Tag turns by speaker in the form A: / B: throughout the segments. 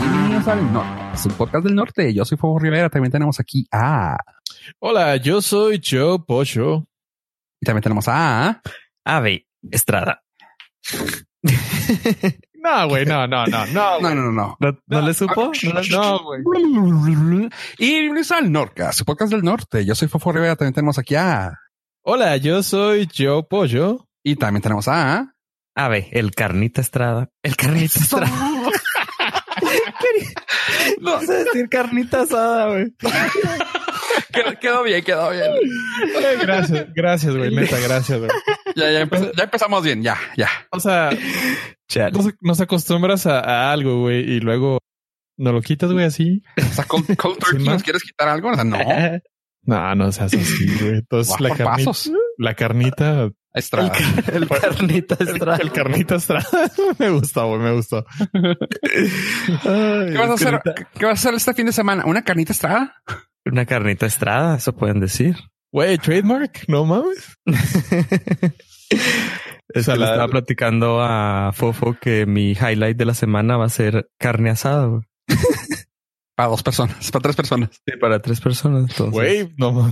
A: Bienvenidos al Norte, su podcast del norte. Yo soy Fuego Rivera. También tenemos aquí a.
B: Hola, yo soy Joe Pocho.
A: Y también tenemos a.
C: Ave Estrada.
B: No, güey, no, no, no, no.
A: No, no, no, no.
C: ¿No, no le supo?
B: No, güey.
A: Y bienvenidos al Norca, su podcast del norte. Yo soy Fofo Rivera. También tenemos aquí a.
B: Hola, yo soy Joe Pollo.
A: Y también tenemos a.
C: Ave, el carnita Estrada. El carnita Estrada. no sé decir carnita asada, güey.
A: Quedó, quedó bien, quedó bien.
B: Gracias, gracias, güey, neta, gracias, güey.
A: Ya, ya, empe- ya empezamos bien, ya, ya.
B: O sea,
C: Chale.
B: nos, nos acostumbras a, a algo, güey, y luego no lo quitas, güey, así.
A: O sea, turkey,
B: más.
A: ¿nos quieres quitar algo? O sea, no.
B: No, no seas así, güey. Entonces, la carnita,
A: pasos.
B: la carnita,
A: Estrada.
C: El carnita Estrada.
B: el carnita Estrada. me gustó, güey, me gustó.
A: ¿Qué vas a hacer? ¿Qué vas a hacer este fin de semana? ¿Una carnita estrada?
C: Una carnita Estrada, eso pueden decir.
B: Güey, trademark, no mames.
C: Es que le estaba platicando a Fofo que mi highlight de la semana va a ser carne asada, güey.
A: Para dos personas, para tres personas.
C: Sí, para tres personas. entonces.
B: Güey, no.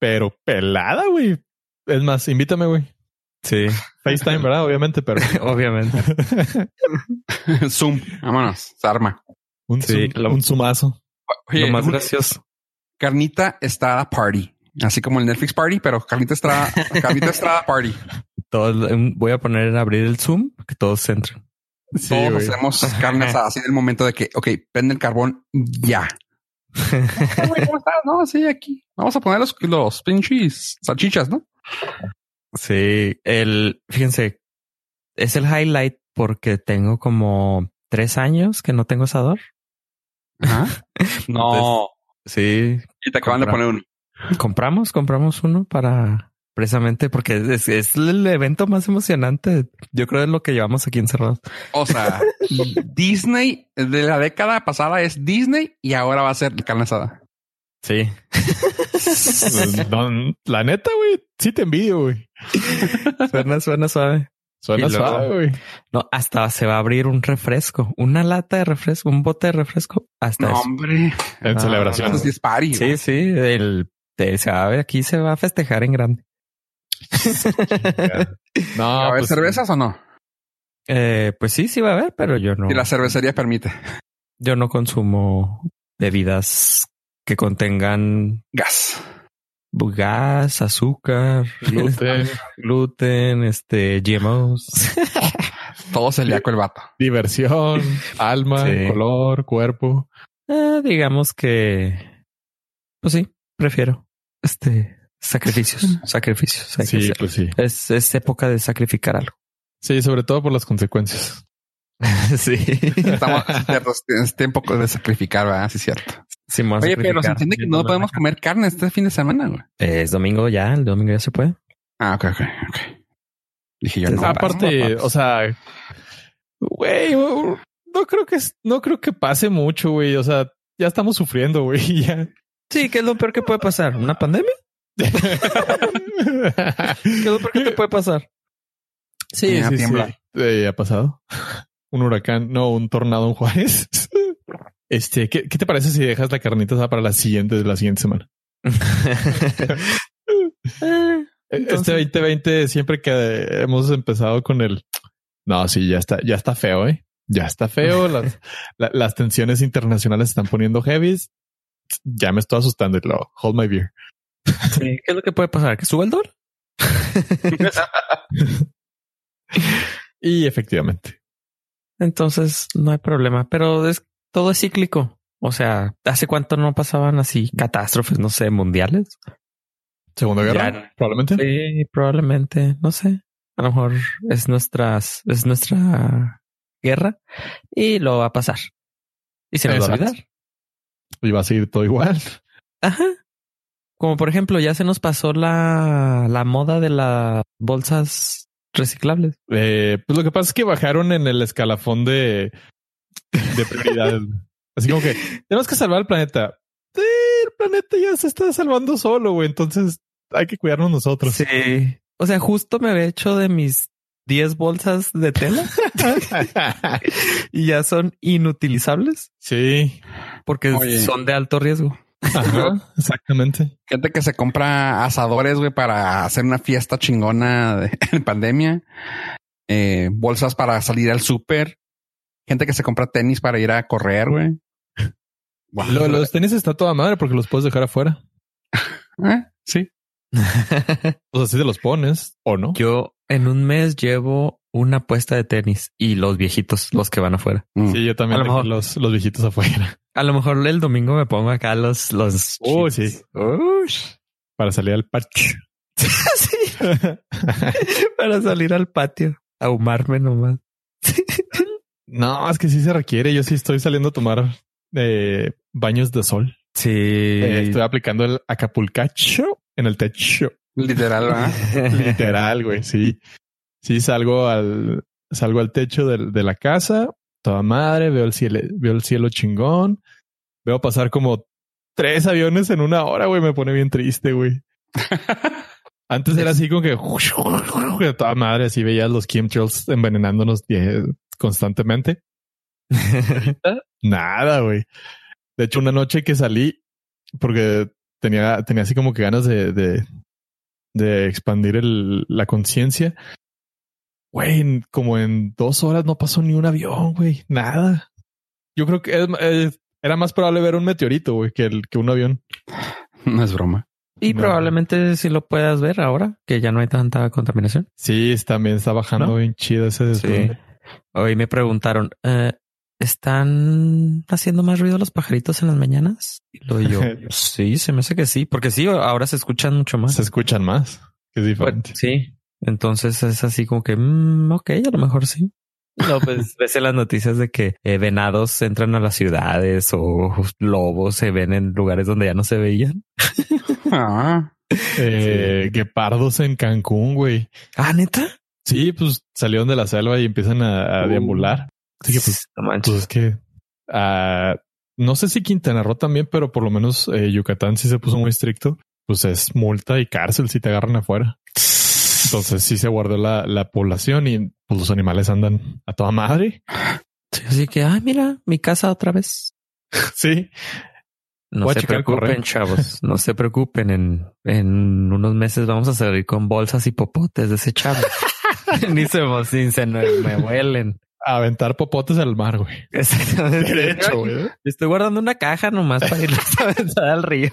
B: Pero pelada, güey. Es más, invítame, güey.
C: Sí,
B: FaceTime, ¿verdad? Obviamente, pero
C: obviamente.
A: Zoom, vámonos, se arma.
B: un,
C: Sí,
B: zoom-
C: lo-
B: un.
A: Oye,
C: Lo más gracioso.
A: carnita estrada party. Así como el Netflix party, pero carnita estrada, carnita estrada party.
C: Todo, el- voy a poner a abrir el Zoom, que todos entren.
B: Sí,
A: Todos
B: güey.
A: hacemos carne asada, así en el momento de que, ok, prende el carbón ya. Güey, ¿Cómo estás? No, sí, aquí. Vamos a poner los, los pinches salchichas, ¿no?
C: Sí, el, fíjense, es el highlight porque tengo como tres años que no tengo asador.
A: Ajá. No.
C: Sí,
A: Y te acaban de poner uno.
C: compramos, compramos uno para precisamente porque es, es el evento más emocionante. Yo creo es lo que llevamos aquí encerrados.
A: O sea, Disney de la década pasada es Disney y ahora va a ser carne asada.
C: Sí,
B: No, la neta, güey, sí te envidio, güey.
C: suena, suena suave.
B: Suena
C: luego-
B: suave, güey.
C: No, hasta se va a abrir un refresco, una lata de refresco, un bote de refresco. Hasta
A: No,
C: eso.
A: hombre.
B: En
C: Ah,
B: celebración.
A: Eso sí es party.
C: Sí, sí, el, a ver, aquí se va a festejar en grande.
B: No,
A: ¿Va a haber
B: pues,
A: cervezas o no?
C: Eh, pues sí, sí va a haber, pero yo no,
A: Si la cervecería permite.
C: yo no consumo bebidas que contengan
A: Gas.
C: gas, azúcar,
B: gluten,
C: gluten, este, GMOs.
A: Todo celíaco el vato.
B: diversión, alma,
C: Sí.
B: color, cuerpo.
C: Eh, digamos que, pues sí, prefiero este sacrificios, sacrificios. hay que
B: Sí, pues sí.
C: Es, es época de sacrificar algo.
B: Sí, sobre todo por las consecuencias.
C: sí.
A: Estamos es tiempo de sacrificar, ¿verdad? Sí, es cierto.
C: Sí,
A: Oye, pero se entiende que no podemos comer carne este fin de semana, güey.
C: Es domingo ya, el domingo ya se puede.
A: Ah, ok, ok, ok. Dije yo no.
B: Aparte,
A: no,
B: o sea, güey, no creo que no creo que pase mucho, güey. O sea, ya estamos sufriendo, güey. Ya.
C: Sí, ¿qué es lo peor que puede pasar? ¿Una pandemia? ¿Qué es que te puede pasar?
B: Sí,
A: Ya
B: sí, sí. Eh, ha pasado. Un huracán, no, un tornado en Juárez. Este, ¿qué, qué te parece si dejas la carnita asada para la siguiente, la siguiente semana?
C: Eh,
B: Este 2020, siempre que hemos empezado con el no, sí, ya está, ya está feo, eh. Ya está feo. las, la- las tensiones internacionales se están poniendo heavy. Ya me estoy asustando y lo hold my beer.
C: Sí, ¿Qué es lo que puede pasar? ¿Que suba el dólar?
B: Y efectivamente,
C: Entonces no hay problema, pero es todo es cíclico. O sea, ¿hace cuánto no pasaban así catástrofes, no sé, mundiales?
B: segunda guerra,
C: Ya.
B: probablemente.
C: Sí, probablemente, no sé. A lo mejor es nuestras, es nuestra guerra y lo va a pasar. Y se nos va a olvidar.
B: Y va a seguir todo igual.
C: Ajá. Como por ejemplo, ya se nos pasó la, la moda de las bolsas reciclables.
B: Eh, pues lo que pasa es que bajaron en el escalafón de, de prioridades. Así como que tenemos que salvar el planeta. Sí, el planeta ya se está salvando solo, güey. Entonces hay que cuidarnos nosotros.
C: Sí. O sea, justo me había hecho de mis 10 bolsas de tela y ya son inutilizables
B: Sí,
C: porque
A: Oye.
C: son de alto riesgo.
B: Ajá, exactamente.
A: Gente que se compra asadores, güey, para hacer una fiesta chingona de, en pandemia. Eh, bolsas para salir al súper. Gente que se compra tenis para ir a correr, güey. Wow.
B: Lo- los tenis está toda madre porque los puedes dejar afuera.
A: Eh, sí.
B: O sea, si te los pones o no.
C: Yo en un mes llevo una puesta de tenis y los viejitos, los que van afuera.
A: Mm.
B: Sí, yo también
C: A lo
B: dejo
C: mejor.
B: los, los viejitos afuera
C: A lo mejor el domingo me pongo acá los, los.
B: Oh,
C: chips.
B: sí.
C: Ush.
B: para salir al.
C: Sí, para salir al patio, a humarme nomás.
B: no, es que sí se requiere. Yo sí estoy saliendo a tomar eh, baños de sol.
C: Sí.
B: Eh, estoy aplicando el acapulcacho en el techo.
A: Literal, ¿verdad?
B: Literal, güey. Sí. Sí, salgo al, salgo al techo del- de, la casa, toda madre, veo el cielo, veo el cielo chingón, veo pasar como tres aviones en una hora, güey. Me pone bien triste, güey. Antes era así como que de toda madre, así veías los chemtrails envenenándonos eh, constantemente. Nada, güey. De hecho, una noche que salí, porque tenía, tenía así como que ganas de, de, de expandir el, la conciencia. Güey, como en dos horas no pasó ni un avión, güey. Nada. Yo creo que es- es- era más probable ver un meteorito, güey, que, el, que un avión.
A: No es broma.
C: y
B: No.
C: probablemente si lo puedas ver ahora que ya no hay tanta contaminación.
B: Sí, también está bajando
C: ¿No?
B: bien chido ese desmadre.
C: Hoy me preguntaron, eh, ¿están haciendo más ruido los pajaritos en las mañanas? Y lo yo, sí, se me hace que sí, porque sí, ahora se escuchan mucho más.
B: Se escuchan más, es
C: Bueno,
B: diferente.
C: sí. Entonces es así como que, mm, ok, a lo mejor sí. No, pues ves en las noticias de que eh, venados entran a las ciudades o lobos se ven en lugares donde ya no se veían.
A: Ah,
B: Eh, Guepardos en Cancún, güey.
C: Ah, neta.
B: Sí, pues salieron de la selva y empiezan a, a
C: Uh.
B: deambular. Así que pues,
C: no manches.
B: pues es que ah, no sé si Quintana Roo también, pero por lo menos eh, Yucatán sí se puso muy estricto. Pues es multa y cárcel si te agarran afuera. Entonces sí se guardó la, la población y pues los animales andan a toda madre.
C: Sí, Así que, ay, mira, mi casa otra vez.
B: Sí.
C: No
B: Voy
C: se preocupen, chavos. No se preocupen. En, en unos meses vamos a salir con bolsas y popotes desechables. ni se, ni se me, me huelen.
B: A aventar popotes al mar, güey.
C: Exactamente.
B: Derecho, güey.
C: Estoy guardando una caja nomás para irlos a aventar al río.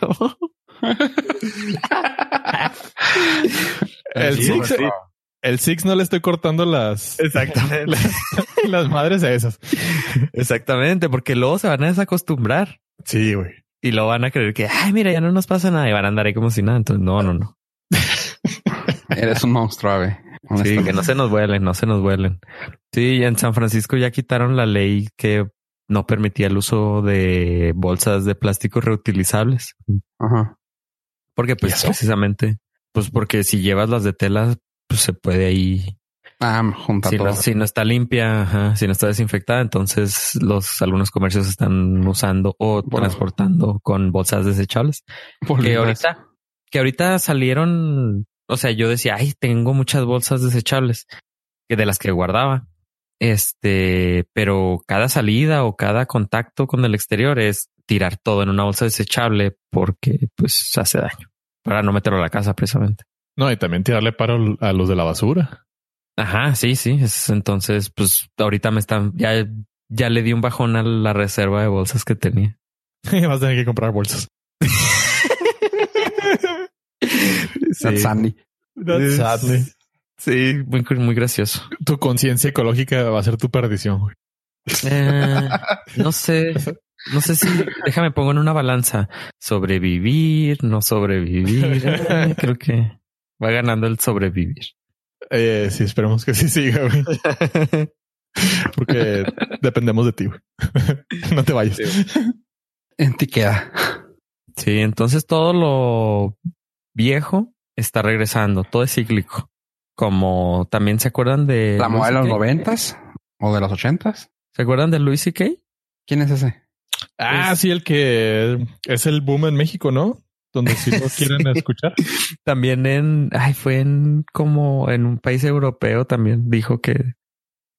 B: El
C: Sí,
B: Six,
C: sí.
B: el Six no le estoy cortando las,
C: Exactamente.
B: las, las madres a esas.
C: Exactamente, porque luego se van a desacostumbrar
B: Sí, güey.
C: y luego van a creer que, ay, mira, ya no nos pasa nada y van a andar ahí como si nada. Entonces, no, no, no.
A: eres un monstruo, ave.
C: Sí, que no se nos vuelen, no se nos vuelen. Sí, en San Francisco ya quitaron la ley que no permitía el uso de bolsas de plástico reutilizables.
A: Ajá.
C: Porque
B: ¿Y
C: pues precisamente, pues porque si llevas las de tela, pues se puede ahí,
A: Ah, junta
C: si
A: todo.
C: no, si no está limpia, ajá, si no está desinfectada, entonces los algunos comercios están usando o
A: Bueno.
C: transportando con bolsas desechables. Que ahorita, que ahorita salieron, o sea, yo decía, ay, tengo muchas bolsas desechables que de las que guardaba. Este, pero cada salida o cada contacto con el exterior es tirar todo en una bolsa desechable porque pues hace daño para no meterlo a la casa precisamente.
B: No, y también tirarle paro a los de la basura.
C: Ajá, sí, sí. Es, entonces, pues ahorita me están, ya, ya le di un bajón a la reserva de bolsas que tenía.
B: Vas a tener que comprar bolsas.
A: That's Sandy.
C: Sí, muy, muy gracioso.
B: Tu conciencia ecológica va a ser tu perdición, güey.
C: Eh, no sé, no sé si déjame pongo en una balanza sobrevivir, no sobrevivir. Eh, creo que va ganando el sobrevivir.
B: Eh, sí, esperemos que sí siga, güey. Porque dependemos de ti, güey. no te vayas.
A: En ti queda.
C: Sí, entonces todo lo viejo está regresando, todo es cíclico. Como también se acuerdan de
A: La moda de los noventas o de los ochentas.
C: ¿Se acuerdan de Louis C.K.?
A: ¿Quién es ese?
B: Ah, sí, el que es el boom en México, ¿no? donde si no quieren escuchar.
C: También en, ay, fue en como en un país europeo también dijo que,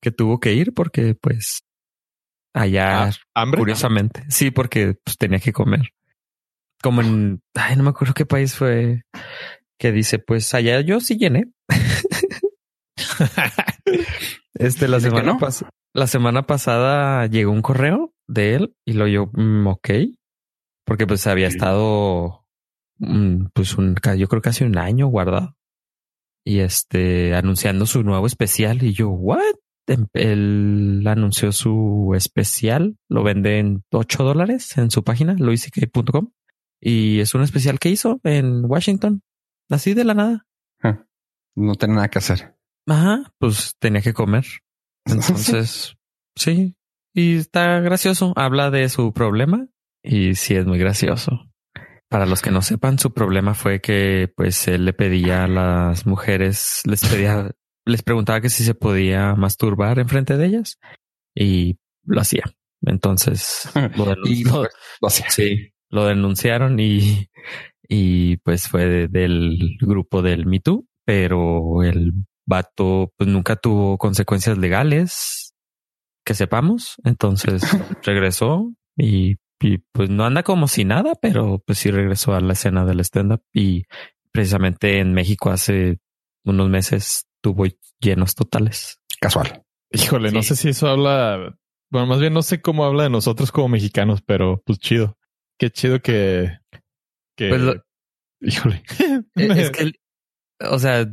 C: que tuvo que ir porque pues allá,
B: Ah, ¿Hambre?
C: curiosamente, sí, porque pues tenía que comer. Como en, ay, no me acuerdo qué país fue que dice, pues allá yo sí llené. Este, la semana,
A: no.
C: la semana pasada llegó un correo de él y lo yo, mm, ok, porque pues había
B: Sí.
C: estado, mm, pues un, yo creo casi un año guardado y este, anunciando su nuevo especial y yo, what? Em- Él anunció su especial, lo vende en 8 dólares en su página, luisik.com y es un especial que hizo en Washington, así de la nada.
A: No tiene nada que hacer.
C: Ajá, pues tenía que comer. Entonces, sí. Y está gracioso. Habla de su problema y sí es muy gracioso. Para los que no sepan, su problema fue que pues él le pedía a las mujeres, les pedía, les preguntaba que si se podía masturbar enfrente de ellas y lo hacía. Entonces, lo lo-
A: lo hacía.
C: Sí, lo denunciaron y, y pues fue de- del grupo del Me Too, pero el vato pues nunca tuvo consecuencias legales que sepamos. Entonces regresó y, y, pues no anda como si nada, pero pues sí regresó a la escena del stand-up y precisamente en México hace unos meses tuvo llenos totales.
A: Casual.
B: Híjole, no sé si eso habla. Bueno, más bien no sé cómo habla de nosotros como mexicanos, pero pues chido. Qué chido que. que
C: Pues lo-
B: Híjole.
C: Eh, Es que, o sea,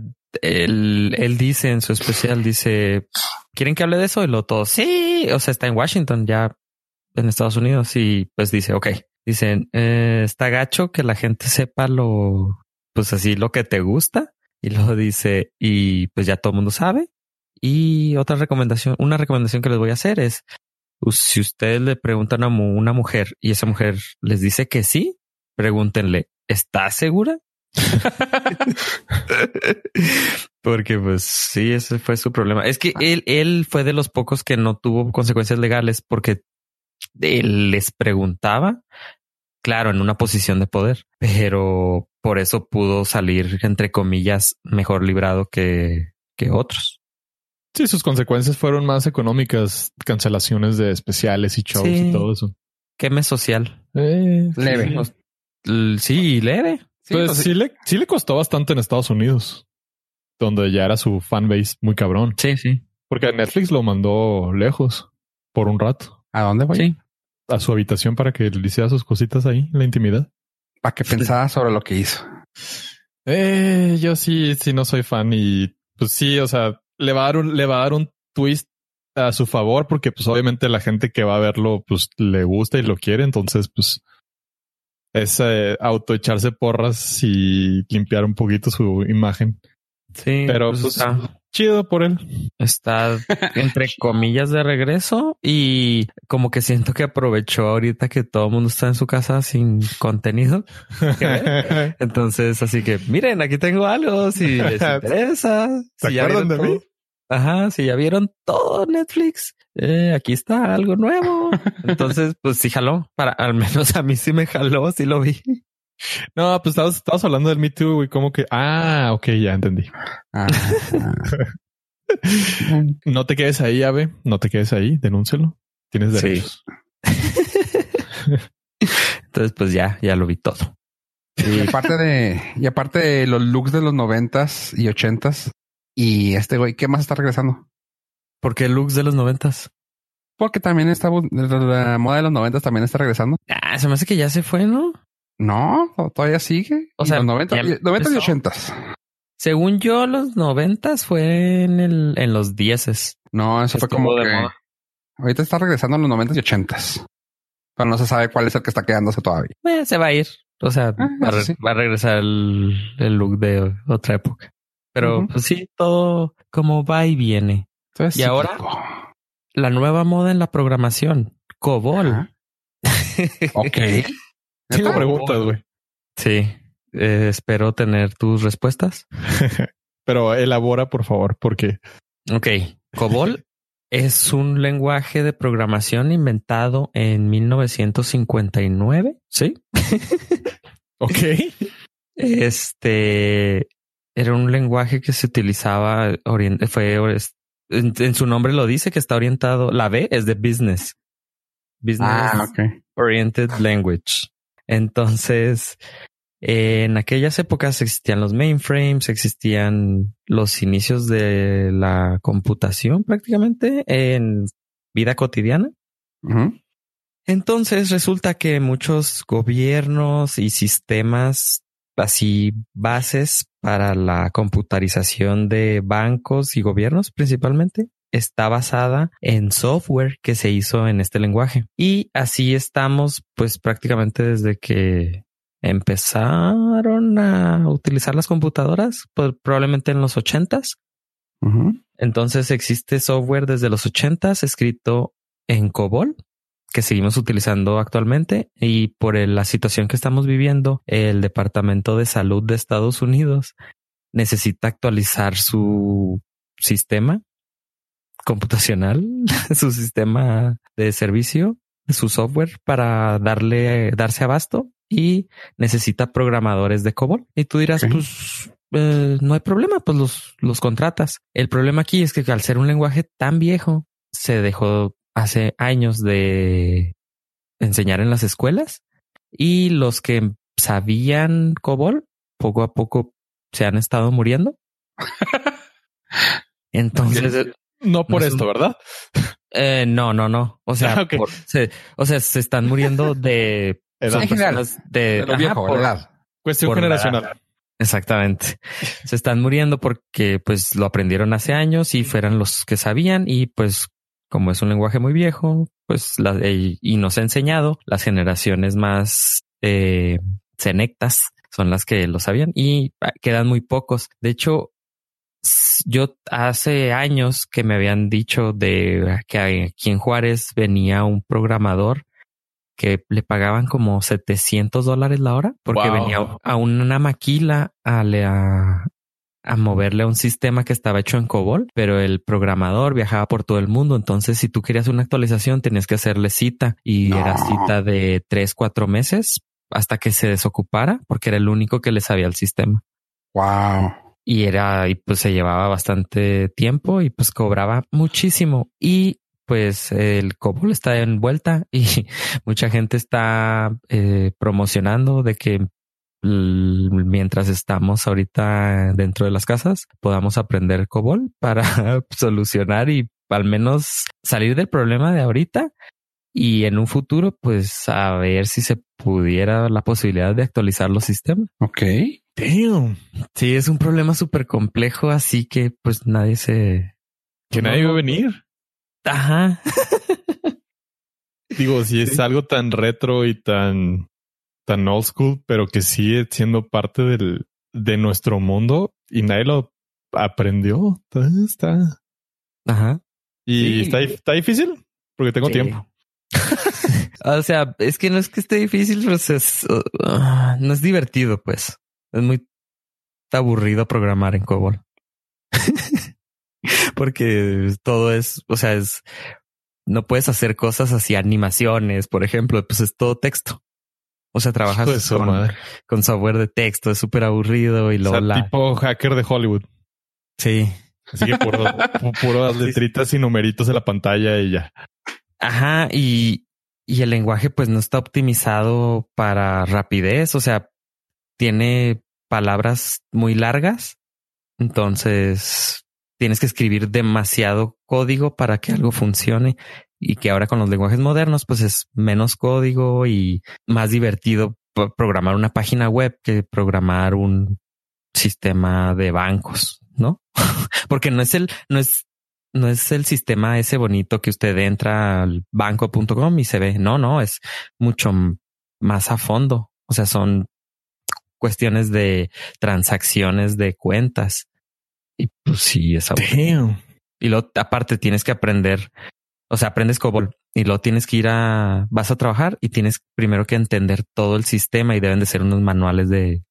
C: él, dice en su especial, dice, ¿quieren que hable de eso? Y lo todo, sí, o sea, está en Washington, ya en Estados Unidos y pues dice, ok, dicen, eh, está gacho que la gente sepa lo, pues así, lo que te gusta. Y luego dice, y pues ya todo el mundo sabe. Y otra recomendación, una recomendación que les voy a hacer es, si ustedes le preguntan a una mujer y esa mujer les dice que sí, pregúntenle, ¿estás segura? Porque pues sí, ese fue su problema. Es que él, él fue de los pocos que no tuvo consecuencias legales porque él les preguntaba, claro, en una posición de poder, pero por eso pudo salir, entre comillas, mejor librado que, que otros.
B: Sí, sus consecuencias fueron más económicas, cancelaciones de especiales y shows
C: Sí.
B: y todo eso.
C: Queme social.
B: Eh,
A: Leve.
B: Sí,
C: L- Sí,
B: pues
A: pues,
B: sí le, sí le costó bastante en Estados Unidos, donde ya era su fanbase muy cabrón.
C: Sí, sí.
B: Porque Netflix lo mandó lejos por un rato
A: ¿A dónde voy?
C: Sí.
B: a su habitación para que le hiciera sus cositas ahí en la intimidad.
A: Para que pensara sobre lo que hizo.
B: Eh, yo sí, sí no soy fan y pues sí, o sea, le va a dar un, le va a dar un twist a su favor porque pues obviamente la gente que va a verlo pues le gusta y lo quiere, entonces pues es eh, auto echarse porras y limpiar un poquito su imagen.
C: Sí.
B: Pero
C: pues,
B: pues
C: está-
B: chido por él.
C: está entre comillas de regreso y como que siento que aprovechó ahorita que todo el mundo está en su casa sin contenido. Entonces, así que miren, aquí tengo algo si les interesa.
B: ¿Se
C: si ya
B: acuerdan
C: vieron
B: de mí?
C: todo- Ajá, si ya vieron todo Netflix, eh, aquí está algo nuevo. Entonces, pues sí jaló. Para al menos a mí sí me jaló, sí lo vi.
B: No, pues estabas, estabas hablando del Me Too y como que, ah, ok, ya entendí.
A: Ah, ah.
B: No te quedes ahí, Ave. No te quedes ahí. Denúncialo. Tienes
C: Sí.
B: derechos.
C: Entonces, pues ya, ya lo vi todo.
A: Y aparte de, y aparte de los looks de los noventas y ochentas, y este güey, ¿qué más está regresando?
C: Porque looks de los noventas.
A: Porque también está la moda de los noventas también está regresando.
C: Ah, se me hace que ya se fue, ¿no?
A: No, todavía sigue.
C: O sea,
A: los noventas, y- noventas y
C: empezó.
A: ochentas.
C: Según yo, los noventas fue en el, en los dieces.
A: No, eso fue como
C: de
A: que
C: moda.
A: ahorita está regresando en los noventas y ochentas. Pero no se sabe cuál es el que está quedándose todavía.
C: Eh, se va a ir. O sea,
A: Ah,
C: va, a
A: sí.
C: va a regresar el, el look de otra época. Pero pues sí, todo como va y viene.
A: Entonces,
C: ¿Y ahora? La nueva moda en la programación. COBOL.
A: Ajá. Ok.
B: Tengo preguntas, güey.
C: Sí. Eh, espero tener tus respuestas.
B: Pero elabora, por favor, porque
C: Ok. COBOL es un lenguaje de programación inventado en 1959. Sí.
B: Ok.
C: Este era un lenguaje que se utilizaba, orient- fue en, en su nombre lo dice que está orientado, la B es de business. Business
A: Ah.
C: Oriented Language. Entonces, en aquellas épocas existían los mainframes, existían los inicios de la computación prácticamente en vida cotidiana. Entonces resulta que muchos gobiernos y sistemas así bases para la computarización de bancos y gobiernos principalmente está basada en software que se hizo en este lenguaje. Y así estamos pues prácticamente desde que empezaron a utilizar las computadoras, pues, probablemente en los ochentas. Entonces existe software desde los ochentas escrito en COBOL que seguimos utilizando actualmente y por el- la situación que estamos viviendo, el Departamento de Salud de Estados Unidos necesita actualizar su sistema computacional, su sistema de servicio, su software para darle, darse abasto y necesita programadores de COBOL. Y tú dirás, pues eh, no hay problema, pues los, los contratas. El problema aquí es que al ser un lenguaje tan viejo, se dejó hace años de enseñar en las escuelas y los que sabían COBOL poco a poco se han estado muriendo. Entonces,
B: No por
C: No es
B: esto,
C: un-
B: ¿verdad?
C: eh, no, no, no. O sea,
B: Ah,
C: por- se, o sea, se están muriendo de
B: Edad.
C: personas de,
A: De lo
C: ajá,
A: viejo,
C: por-
A: la edad.
B: Cuestión
C: por la
B: generacional.
C: Exactamente. Se están muriendo porque pues lo aprendieron hace años y fueran los que sabían y pues como es un lenguaje muy viejo, pues la, y y nos ha enseñado las generaciones más eh, senectas son las que lo sabían y ah, quedan muy pocos. De hecho, yo hace años que me habían dicho de que aquí en Juárez venía un programador que le pagaban como 700 dólares la hora porque
B: Wow.
C: venía a una maquila a, a, a moverle a un sistema que estaba hecho en COBOL, pero el programador viajaba por todo el mundo. Entonces, si tú querías una actualización, tenías que hacerle cita y
A: No.
C: era cita de tres, cuatro meses hasta que se desocupara porque era el único que le sabía el sistema
A: Wow.
C: y era y pues se llevaba bastante tiempo y pues cobraba muchísimo y pues el COBOL está en vuelta y mucha gente está eh, promocionando de que mientras estamos ahorita dentro de las casas podamos aprender COBOL para solucionar y al menos salir del problema de ahorita y en un futuro pues a ver si se pudiera la posibilidad de actualizar los sistemas.
A: Ok.
B: Damn.
C: Sí, es un problema súper complejo, así que pues nadie se...
B: Que
C: No,
B: nadie
C: no.
B: va a venir.
C: Ajá.
B: Digo, si es algo tan retro y tan, tan old school, pero que sigue siendo parte del, de nuestro mundo y nadie lo aprendió. Entonces Está.
C: Ajá.
B: Y
A: Sí.
B: está, está difícil porque tengo
C: Sí.
B: tiempo.
C: o sea, es que no es que esté difícil, pues es... uh, no es divertido, pues. Es muy aburrido programar en COBOL. Porque todo es, o sea, es... No puedes hacer cosas así, animaciones, por ejemplo, pues es todo texto. O sea, trabajas con,
B: madre.
C: con software de texto, es súper aburrido y
B: O sea,
C: la...
B: tipo hacker de Hollywood.
C: Sí.
B: Así que puro, pu- puras letritas y numeritos en la pantalla y ya.
C: Ajá, y, y el lenguaje pues no está optimizado para rapidez, o sea, tiene palabras muy largas, entonces tienes que escribir demasiado código para que algo funcione y que ahora con los lenguajes modernos pues es menos código y más divertido pro- programar una página web que programar un sistema de bancos, ¿no? Porque no es el, no es no es el sistema ese bonito que usted entra al banco.com y se ve. No, no, es mucho más a fondo. O sea, son cuestiones de transacciones de cuentas. Y pues sí, es. Y luego aparte tienes que aprender, o sea, aprendes COBOL y luego tienes que ir a, vas a trabajar y tienes primero que entender todo el sistema y deben de ser unos manuales de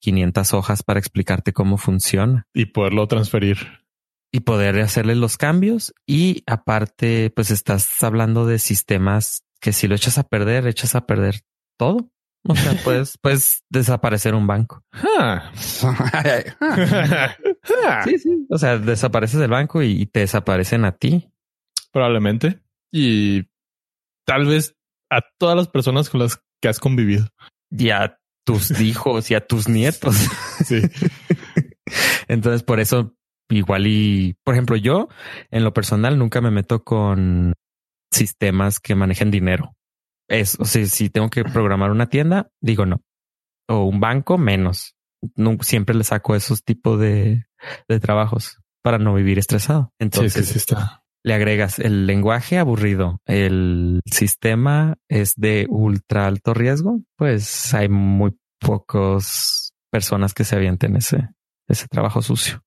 C: 500 hojas para explicarte cómo funciona
B: Y poderlo transferir.
C: y poder hacerle los cambios. Y aparte, pues estás hablando de sistemas que si lo echas a perder, echas a perder todo. O sea, puedes, puedes desaparecer un banco.
B: Ah. Ah.
C: Sí, sí. O sea, desapareces del banco y te desaparecen a ti.
B: Probablemente. Y tal vez a todas las personas con las que has convivido.
C: Y a tus hijos y a tus nietos.
B: Sí.
C: Entonces, por eso igual y, por ejemplo, yo en lo personal nunca me meto con sistemas que manejen dinero. Es, o sea, si tengo que programar una tienda, digo no. O un banco, menos. Nunca, siempre le saco esos tipos de, de trabajos para no vivir estresado.
B: Sí,
C: Entonces
B: sí, sí está.
C: Le agregas el lenguaje aburrido, el sistema es de ultra alto riesgo, pues hay muy pocos personas que se avienten ese, ese trabajo sucio.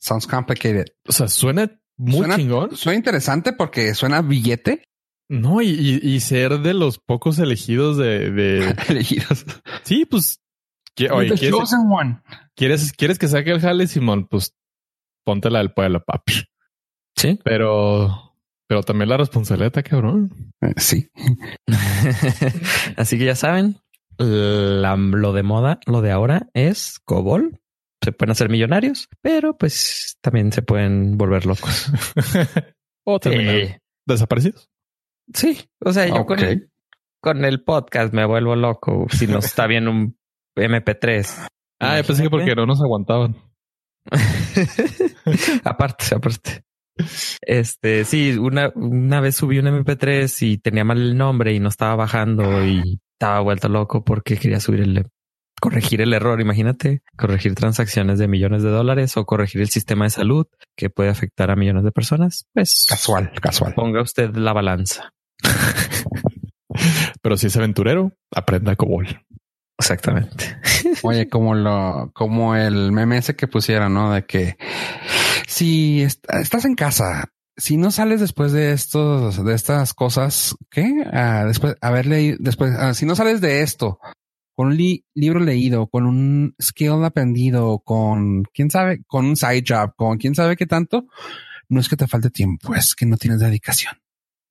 A: Sounds complicated.
B: O sea, suena muy
A: Suena-
B: chingón.
A: Suena interesante porque suena billete
B: No, y, y- y ser de los pocos elegidos de, de...
A: elegidos.
B: sí, pues. que- oye,
A: The
B: ¿quieres,
A: chosen one.
B: quieres, quieres que saque el jale, Simón? Pues ponte la del pueblo, papi.
C: Sí.
B: Pero, pero también la responsabilidad, está cabrón.
A: Eh, Sí.
C: Así que ya saben, la- lo de moda, lo de ahora es COBOL. Se pueden hacer millonarios, pero pues también se pueden volver locos.
B: o terminar
C: Eh,
B: desaparecidos.
C: sí, o sea, yo con, el, con el podcast me vuelvo loco si no está bien un MP3.
B: Ah, yo pensé que porque no nos aguantaban.
C: aparte, aparte. Este, sí, una, una vez subí un MP3 y tenía mal el nombre y no estaba bajando y estaba vuelto loco porque quería subir el, corregir el error. Imagínate, corregir transacciones de millones de dólares o corregir el sistema de salud que puede afectar a millones de personas. Pues
A: Casual, casual.
C: ponga usted la balanza.
B: Pero si es aventurero, aprenda COBOL.
C: Exactamente.
A: Oye, como lo, como el meme ese que pusieron, ¿no? De que si est- estás en casa, si no sales después de estos, de estas cosas, ¿qué? Ah, después, haber leído, después, ah, si no sales de esto, con un li- libro leído, con un skill aprendido, con quién sabe, con un side job, con quién sabe qué tanto, no es que te falte tiempo, es que no tienes dedicación.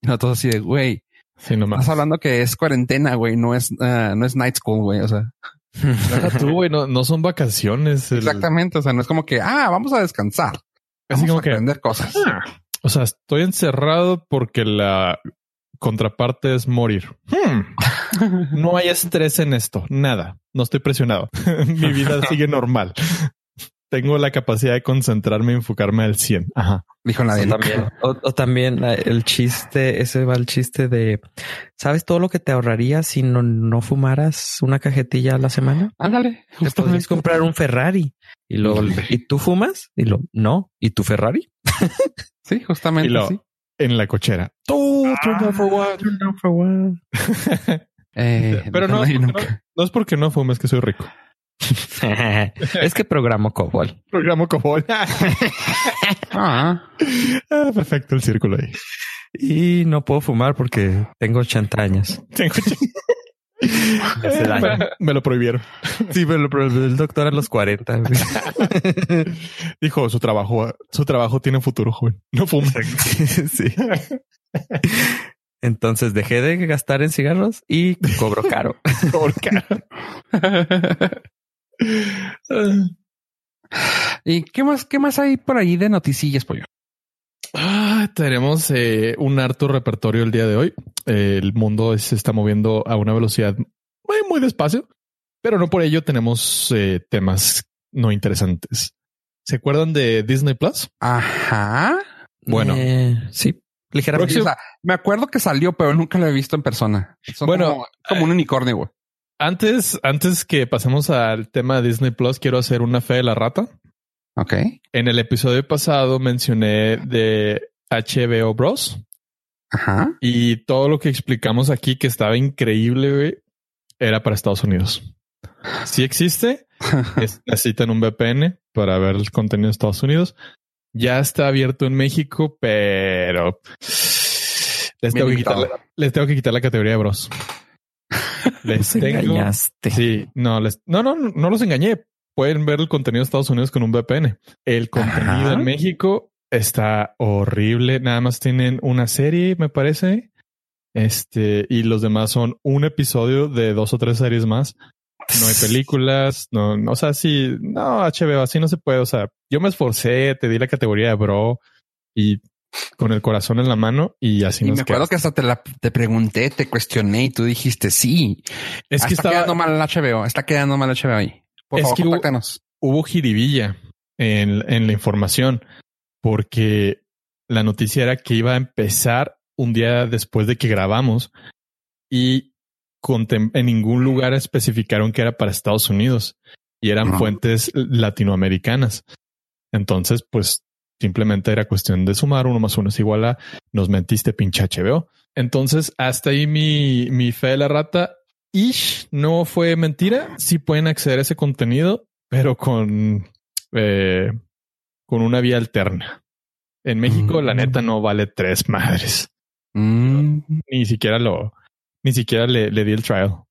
A: No todo así de, güey,
B: Sí, nomás.
A: estás hablando que es cuarentena, güey, no es, ah, no es night school, güey, o sea.
B: Tú, güey, no, no son vacaciones. el-
A: Exactamente. O sea, no es como que, ah, vamos a descansar.
B: Así
A: Vamos
B: como
A: a
B: que,
A: aprender cosas.
B: ah, o sea, estoy encerrado porque la contraparte es morir. Hmm, no hay estrés en esto, nada. No estoy presionado. Mi vida sigue normal. Tengo la capacidad de concentrarme y enfocarme al 100. Ajá.
A: Dijo
C: O
A: nadie.
C: también, o, o también eh, el chiste, ese va el chiste de, ¿sabes todo lo que te ahorrarías si no, no fumaras una cajetilla a la semana?
A: Ándale.
C: Te podrías comprar un Ferrari y luego, ¿y tú fumas? Y lo, no. ¿Y tu Ferrari?
A: Sí, justamente.
B: Y lo-
A: sí.
B: En la cochera. Two, turn down for one.
C: Turn down for one.
A: Eh,
B: Pero no, no es porque no fumes que soy rico.
C: es que programo COBOL.
B: Programo Cobol.
A: Ah,
B: Ah, perfecto el círculo ahí.
C: Y no puedo fumar porque tengo 80 años.
B: Tengo
C: Hace daño.
B: me, me lo prohibieron.
C: Sí, pero el doctor a los 40. güey.
B: Dijo su trabajo, su trabajo tiene futuro, joven. No fume.
C: sí. Entonces dejé de gastar en cigarros y cobro caro.
A: ¿Y qué más, qué más hay por ahí de noticillas, pollo?
B: Ah, tenemos eh, un harto repertorio el día de hoy. Eh, el mundo se está moviendo a una velocidad muy, muy despacio, pero no por ello tenemos eh, temas no interesantes. ¿Se acuerdan de Disney Plus?
A: Ajá.
B: Bueno.
C: Eh, sí, ligeramente.
A: O sea, me acuerdo que salió, pero nunca lo he visto en persona. Son
B: Bueno,
A: como, como un unicornio, güey.
B: Antes, antes que pasemos al tema de Disney Plus, quiero hacer una fe de la rata.
A: Ok.
B: En el episodio pasado mencioné de HBO Bros.
A: Ajá.
B: Y todo lo que explicamos aquí que estaba increíble, güey, era para Estados Unidos. Sí existe, es- necesitan un VPN para ver el contenido de Estados Unidos. Ya está abierto en México, pero les tengo, que quitar, la- les tengo que quitar la categoría de Bros. Les tengo.
C: engañaste.
B: Sí, no, les, no, no, no los engañé. Pueden ver el contenido de Estados Unidos con un VPN. El contenido
A: Ajá.
B: en México está horrible. Nada más tienen una serie, me parece. Este, y los demás son un episodio de dos o tres series más. No hay películas, no, no, o sea, sí, no, HBO, así no se puede. O sea, yo me esforcé, te di la categoría de bro y con el corazón en la mano y así
A: Y
B: nos
A: me acuerdo
B: quedamos.
A: que hasta te, la, te pregunté, te cuestioné y tú dijiste sí.
B: Es
A: Ah,
B: que
A: está
B: estaba,
A: quedando mal el HBO. Está quedando mal el HBO ahí. Por
B: Es
A: favor,
B: que hubo-
A: contáctanos.
B: hubo jiribilla en, en la información porque la noticia era que iba a empezar un día después de que grabamos y en ningún lugar especificaron que era para Estados Unidos y eran
A: Ajá.
B: fuentes latinoamericanas. Entonces, pues simplemente era cuestión de sumar uno más uno es igual a nos mentiste pinche HBO. Entonces, hasta ahí mi, mi fe de la rata. Ish no fue mentira. Sí pueden acceder a ese contenido, pero con, eh, con una vía alterna. En México, la
A: Mm.
B: neta no vale tres madres.
A: Mm.
B: Ni siquiera lo, ni siquiera le, le di el trial.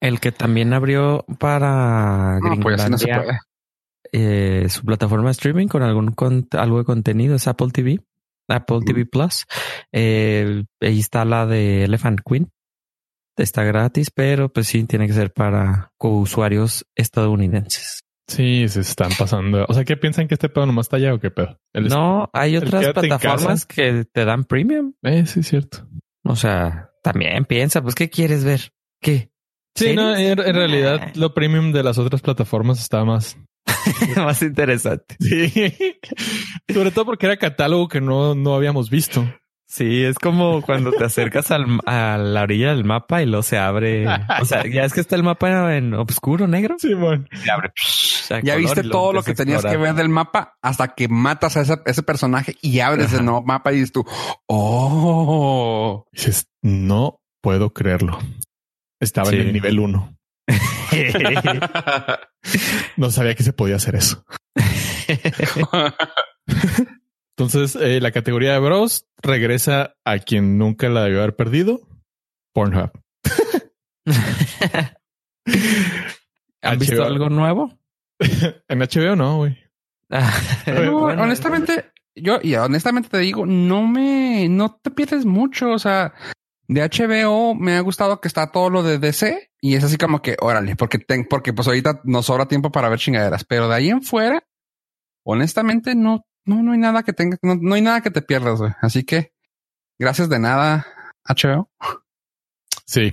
C: El que también abrió para
A: No, pues así no se
C: Gringolandia,
A: puede.
C: Eh, su plataforma de streaming con algún con- algo de contenido es Apple TV, Apple TV Plus. Eh, ahí está la de Elephant Queen. Está gratis, pero pues sí tiene que ser para usuarios estadounidenses.
B: Sí, se están pasando. O sea, ¿qué piensan que este pedo nomás está allá o qué pedo? El-
C: No, hay otras plataformas que te dan premium.
B: Eh, sí, es cierto.
C: O sea, también piensa, pues, ¿qué quieres ver? ¿Qué?
B: Sí, no, en, en realidad
C: Nah.
B: lo premium de las otras plataformas está más.
C: Más interesante.
B: Sí. Sobre todo porque era catálogo que no, no habíamos visto.
C: Sí, es como cuando te acercas al, a la orilla del mapa y luego se abre. O sea, ya es que está el mapa en oscuro, negro. Se abre. a
A: Ya
C: color
A: viste todo lo que tenías que ver del mapa hasta que matas a ese, ese personaje y abres el nuevo mapa y dices tú, oh,
B: Dices, no puedo creerlo. Estaba
C: Sí.
B: en el nivel uno. No sabía que se podía hacer eso. Entonces, eh, la categoría de bros regresa a quien nunca la debió haber perdido. Pornhub.
C: ¿Han visto
B: HBO.
C: algo nuevo?
B: En HBO no, güey.
C: Bueno,
A: honestamente, yo y honestamente te digo, no me, no te pierdes mucho. O sea, de HBO me ha gustado que está todo lo de DC y es así como que órale, porque ten- porque pues ahorita nos sobra tiempo para ver chingaderas, pero de ahí en fuera, honestamente, no, no, no hay nada que tenga, no, no hay nada que te pierdas. güey. Así que gracias de nada, HBO.
B: Sí.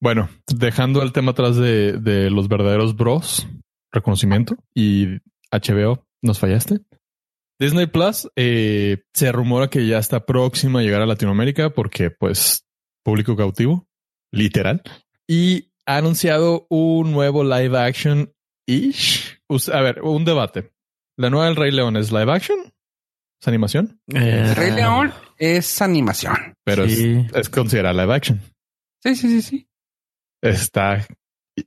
B: Bueno, dejando el tema atrás de, de los verdaderos bros, reconocimiento y HBO, ¿nos fallaste? Disney Plus eh, se rumora que ya está próxima a llegar a Latinoamérica porque, pues, público cautivo, literal. Y ha anunciado un nuevo live action ish. Us- A ver, un debate. ¿La nueva del Rey León es live action? ¿Es animación?
C: Eh,
A: El Rey León es animación.
B: Pero
C: Sí.
B: es, es considerada live action.
A: Sí, sí, sí, sí.
B: Está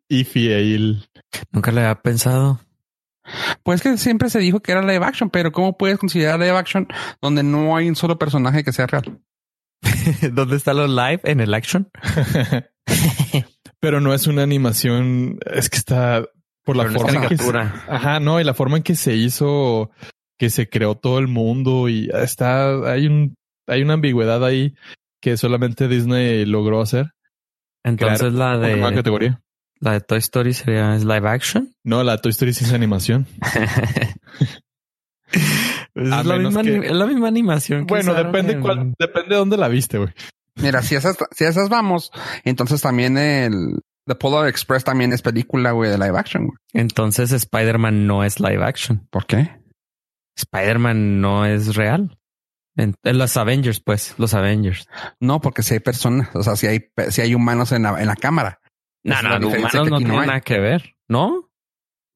B: iffy ahí
C: Nunca le había pensado.
A: Pues que siempre se dijo que era live action, pero ¿cómo puedes considerar live action donde no hay un solo personaje que sea real?
C: ¿Dónde está los live en el action?
B: Pero no es una animación, es que está por la
C: Pero no es
B: forma en que se, ajá, no, y la forma en que se hizo, que se creó todo el mundo y está, hay un, hay una ambigüedad ahí que solamente Disney logró hacer.
C: Entonces la
B: Una
C: de
B: categoría.
C: la de Toy Story sería ¿es live action.
B: No, la Toy Story sí es animación.
C: Pues es, la misma,
B: que-
C: es la misma animación. que
B: Bueno, depende
C: en-
B: cuál, depende de dónde la viste, güey.
A: Mira, si esas, si esas vamos, entonces también el The Polar Express también es película, güey, de live action. güey.
C: Entonces Spider-Man no es live action.
A: ¿Por qué?
C: Spider-Man no es real. En, en los Avengers, pues, los Avengers.
A: No, porque si hay personas, o sea, si hay, si hay humanos en la, en la cámara.
C: No, no, humanos no
A: hay.
C: nada que ver, ¿no?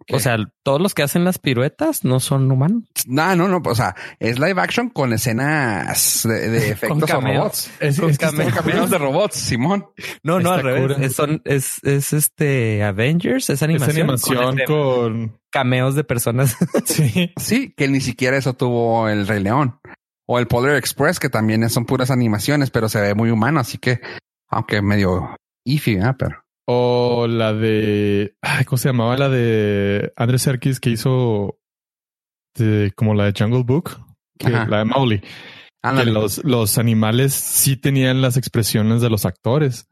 A: ¿Qué?
C: O sea, todos los que hacen las piruetas no son humanos.
A: No, no, no, o sea, es live action con escenas de, de efectos o
C: cameos.
A: robots.
B: Es,
C: Con
B: es
C: cameos.
A: Cameos de robots, Simón.
C: No, no,
B: Está
C: al revés. Es, son, es, es este Avengers, es
B: es
C: animación.
B: animación
C: con, este,
B: con...
C: cameos de personas.
B: Sí.
A: Sí, que ni siquiera eso tuvo el Rey León. O el Polar Express, que también son puras animaciones, pero se ve muy humano, así que, aunque medio iffy, ¿eh? pero.
B: O la de. ay, ¿Cómo se llamaba? La de Andrés Serkis que hizo de- como la de Jungle Book, que- la de Mowgli. que los, los animales sí tenían las expresiones de los actores.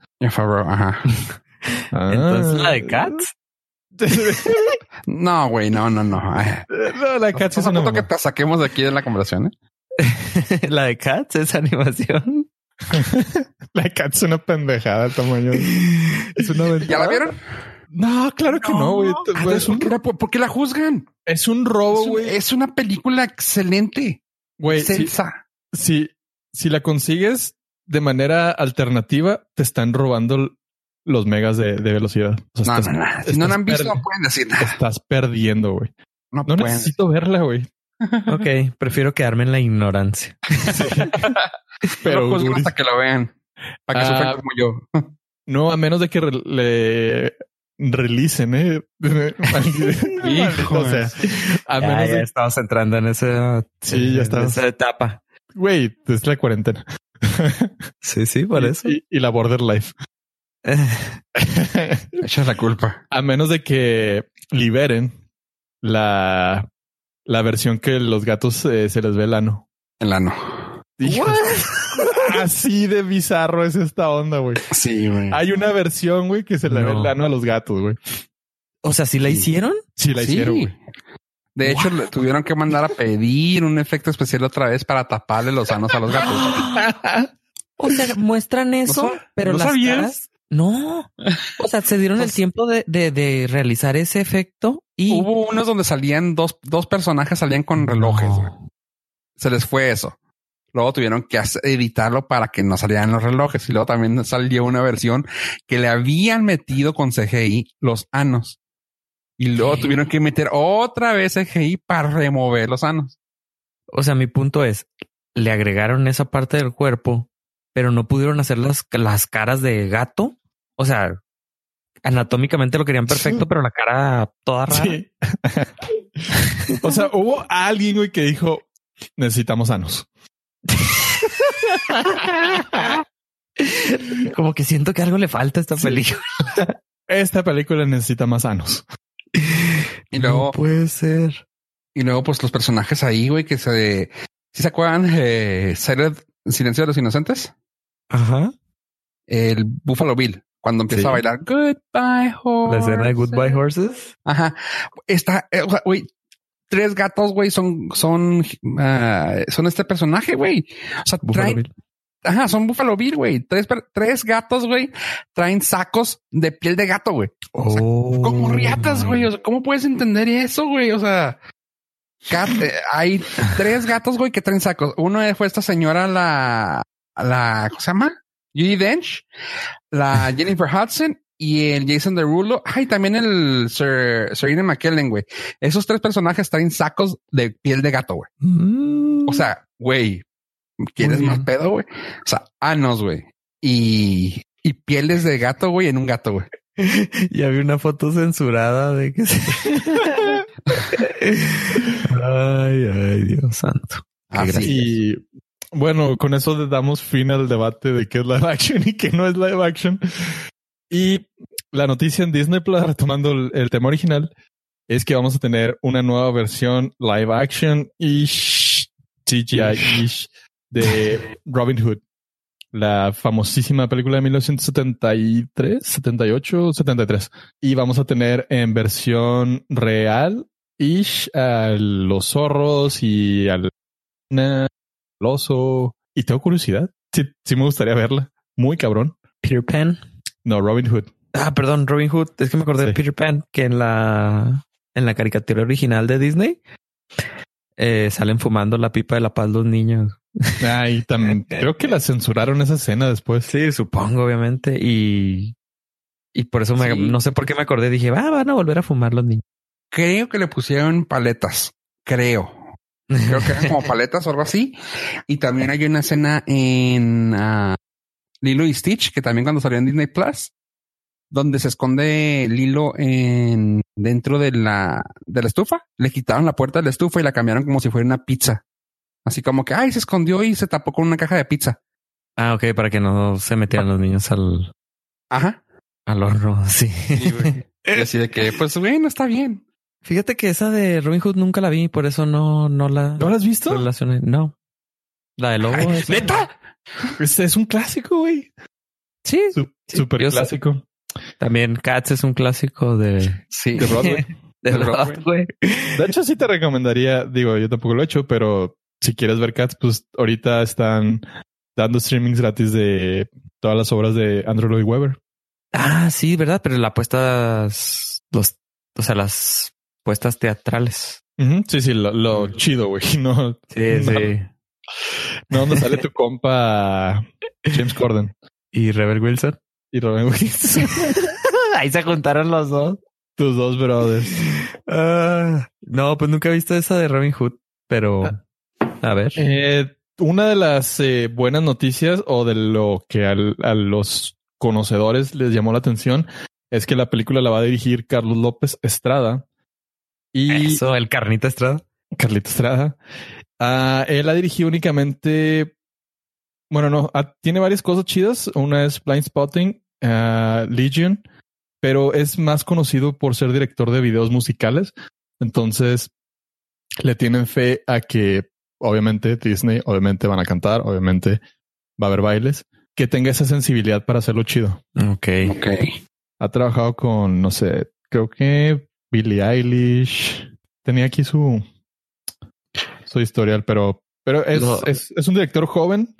A: Ajá.
C: Ah. Entonces la de Cats.
A: no, güey, no, no, no.
B: No, la de Cats es una
A: que te saquemos de aquí de la conversación.
C: ¿eh? la de Cats es animación.
B: la de Cats es una pendejada el tamaño. Es una
A: ¿Ya la vieron?
B: No, claro que no, güey.
A: Ah, ¿Por, qué la juzgan?
B: Es un robo, güey.
A: Es, una película excelente.
B: Güey, si, si, la consigues de manera alternativa, te están robando los megas de, velocidad.
A: no, no, no. Si no la han visto, no pueden decir nada.
B: Estás perdiendo, güey. No, necesito verla, güey.
C: ok, prefiero quedarme en la ignorancia.
A: Pero no hasta que la vean. Para que sufran ah, como yo.
B: no, a menos de que le realicen, ¿eh?
C: Hijo, o sea, a menos ya estamos entrando en esa,
B: sí, ya
C: esa etapa.
B: Güey, es la cuarentena.
C: sí, sí, por eso.
B: Y, la border life.
A: Echa la culpa.
B: A menos de que liberen la, la versión que los gatos eh, se les ve el ano.
A: El ano.
B: Así de bizarro es esta onda, güey.
A: Sí, güey.
B: Hay una versión, güey, que se le ve el ano a los gatos, güey.
C: O sea, ¿sí la hicieron?
B: Sí, la hicieron, güey.
A: De hecho, le tuvieron que mandar a pedir un efecto especial otra vez para taparle los anos a los gatos.
C: o sea, muestran eso, pero las caras no. O sea, se dieron el pues tiempo de, de, de, realizar ese efecto y
A: hubo unos donde salían dos, dos personajes salían con relojes. Se les fue eso. Luego tuvieron que editarlo para que no salieran los relojes. Y luego también salió una versión que le habían metido con CGI los anos. Y luego tuvieron que meter otra vez CGI para remover los anos.
C: O sea, mi punto es, le agregaron esa parte del cuerpo, pero no pudieron hacer las, las caras de gato. O sea, anatómicamente lo querían perfecto, pero la cara toda rara.
B: o sea, hubo alguien güey, que dijo, necesitamos anos.
C: Como que siento que algo le falta a esta película.
B: Esta película necesita más anos.
A: Y luego
C: puede ser.
A: Y luego, pues los personajes ahí, güey, que se. Si se acuerdan, eh, Silencio de los Inocentes.
C: Ajá.
A: El Buffalo Bill, cuando empieza a bailar Goodbye Horses.
C: La escena de Goodbye Horses.
A: Ajá. Está, eh, güey, tres gatos, güey, son, son, uh, son este personaje, güey. O sea, traen, ajá, son Buffalo Bill, güey. Tres, tres gatos, güey, traen sacos de piel de gato, güey. O como riatas, güey. O sea, ¿cómo puedes entender eso, güey? O sea, eh, hay tres gatos, güey, que traen sacos. Uno fue esta señora, la, la, ¿cómo se llama? Judy Dench, la Jennifer Hudson y el Jason Derulo. Ay, también el Sir, Serena McKellen, güey. Esos tres personajes traen sacos de piel de gato, güey. Mm. O sea, güey, ¿quieres más pedo, güey? O sea, anos, güey. Y, y pieles de gato, güey, en un gato, güey.
C: y había una foto censurada de que se... ay, ay, Dios santo.
B: y bueno, con eso damos fin al debate de qué es live action y qué no es live action. Y la noticia en Disney Plus, retomando el, tema original, es que vamos a tener una nueva versión live action ish, CGI ish de Robin Hood, la famosísima película de 1973, 78, 73. Y vamos a tener en versión real ish a los zorros y al oso. Y tengo curiosidad. Sí, sí me gustaría verla. Muy cabrón.
C: Peter Pan.
B: No, Robin Hood.
C: Ah, perdón, Robin Hood. Es que me acordé de Peter Pan, que en la, en la caricatura original de Disney eh, salen fumando la pipa de la paz los niños.
B: Ay, también creo que la censuraron esa escena después.
C: Sí, supongo, obviamente. Y, y por eso me, no sé por qué me acordé. Dije, va, van a volver a fumar los niños.
A: Creo que le pusieron paletas. Creo. Creo que eran como paletas o algo así. Y también hay una escena en ah, Lilo y Stitch, que también cuando salió en Disney Plus, donde se esconde Lilo en dentro de la, de la estufa, le quitaron la puerta de la estufa y la cambiaron como si fuera una pizza. Así como que, ay, se escondió y se tapó con una caja de pizza.
C: Ah, ok, para que no se metieran los niños al...
A: Ajá.
C: Al horno, sí.
A: y así de que, pues bueno, está bien.
C: Fíjate que esa de Robin Hood nunca la vi, por eso no, no la...
B: ¿No la has visto?
C: Relacioné. No. La de lobo.
A: ¿Neta?
B: Este es un clásico, güey.
C: Sí.
B: Súper
C: sé.
B: clásico.
C: También Cats es un clásico de,
A: Sí.
B: De Broadway.
C: de
A: De
C: Broadway.
B: De hecho, sí te recomendaría, digo, yo tampoco lo he hecho, pero si quieres ver Cats, pues ahorita están dando streamings gratis de todas las obras de Andrew Lloyd Webber.
C: Ah, sí, verdad, pero la apuestas, los, o sea, las puestas teatrales.
B: Sí, sí, lo, lo chido, güey. No,
C: Sí,
B: No.
C: sí.
B: No, donde sale tu compa James Corden
C: Y Rebel Wilson.
B: y Robin Williams.
C: Ahí se juntaron los dos.
B: Tus dos brothers.
C: Ah, no, pues nunca he visto esa de Robin Hood, pero a ver.
B: Eh, una de las eh, buenas noticias o de lo que al- a los conocedores les llamó la atención es que la película la va a dirigir Carlos López Estrada y
C: Eso, el carnita Estrada.
B: Carlito Estrada. Ah, él ha dirigido únicamente, bueno, no, ah, tiene varias cosas chidas. Una es Blind Spotting, ah, Legion, pero es más conocido por ser director de videos musicales. Entonces, le tienen fe a que, obviamente, Disney, obviamente van a cantar, obviamente va a haber bailes, que tenga esa sensibilidad para hacerlo chido.
C: Ok.
A: Ok.
B: Ha trabajado con, no sé, creo que Billie Eilish. Tenía aquí su, su historial, pero, pero es, es, es un director joven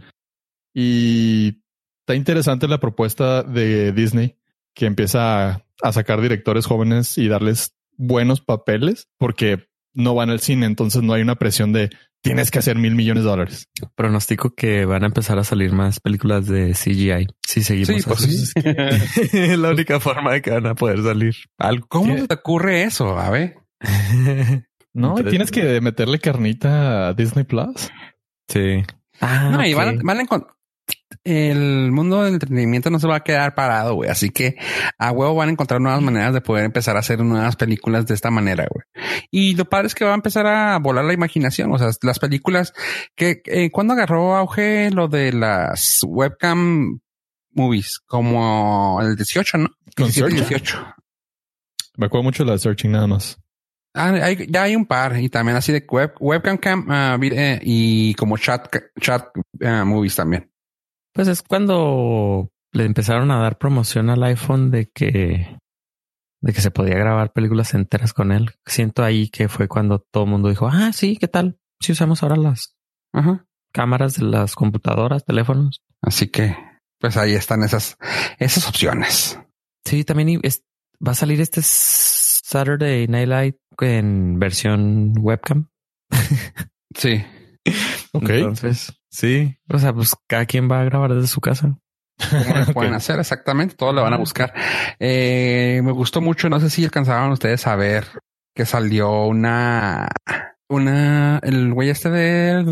B: y está interesante la propuesta de Disney que empieza a, a sacar directores jóvenes y darles buenos papeles porque no van al cine, entonces no hay una presión de tienes que hacer mil millones de dólares.
C: Pronostico que van a empezar a salir más películas de CGI. Si seguimos
A: Sí, pues
C: así. es la única forma de que van a poder salir algo.
A: ¿Cómo te ocurre eso? A ver.
B: No,
C: Entonces-
B: tienes que meterle carnita a Disney Plus.
C: sí. Ah,
A: no, y van, a- van a el mundo del entretenimiento no se va a quedar parado, güey. Así que a huevo van a encontrar nuevas maneras de poder empezar a hacer nuevas películas de esta manera, güey. Y lo padre es que va a empezar a volar la imaginación. O sea, las películas que eh, cuando agarró auge lo de las webcam movies, como el 18, ¿no?
B: Con
A: 17 y
B: Search.
A: 18.
B: Me acuerdo mucho de la de Searching nada más.
A: Ah, hay- ya hay un par y también así de web, webcam cam, eh, y como chat, chat ah, movies también.
C: Pues es cuando le empezaron a dar promoción al iPhone de que de que se podía grabar películas enteras con él. Siento ahí que fue cuando todo el mundo dijo, ah, sí, ¿qué tal? Si usamos ahora las
A: Ajá.
C: cámaras de las computadoras, teléfonos.
A: Así que, pues ahí están esas, esas opciones.
C: Sí, también es- va a salir este Saturday Night Live en versión webcam.
A: Sí.
B: Ok.
C: Entonces, sí, o sea, pues cada quien va a grabar desde su casa.
A: ¿Cómo lo pueden hacer? Exactamente. Todo lo van a buscar. Eh, me gustó mucho. No sé si alcanzaban ustedes a ver que salió una, una, el güey este de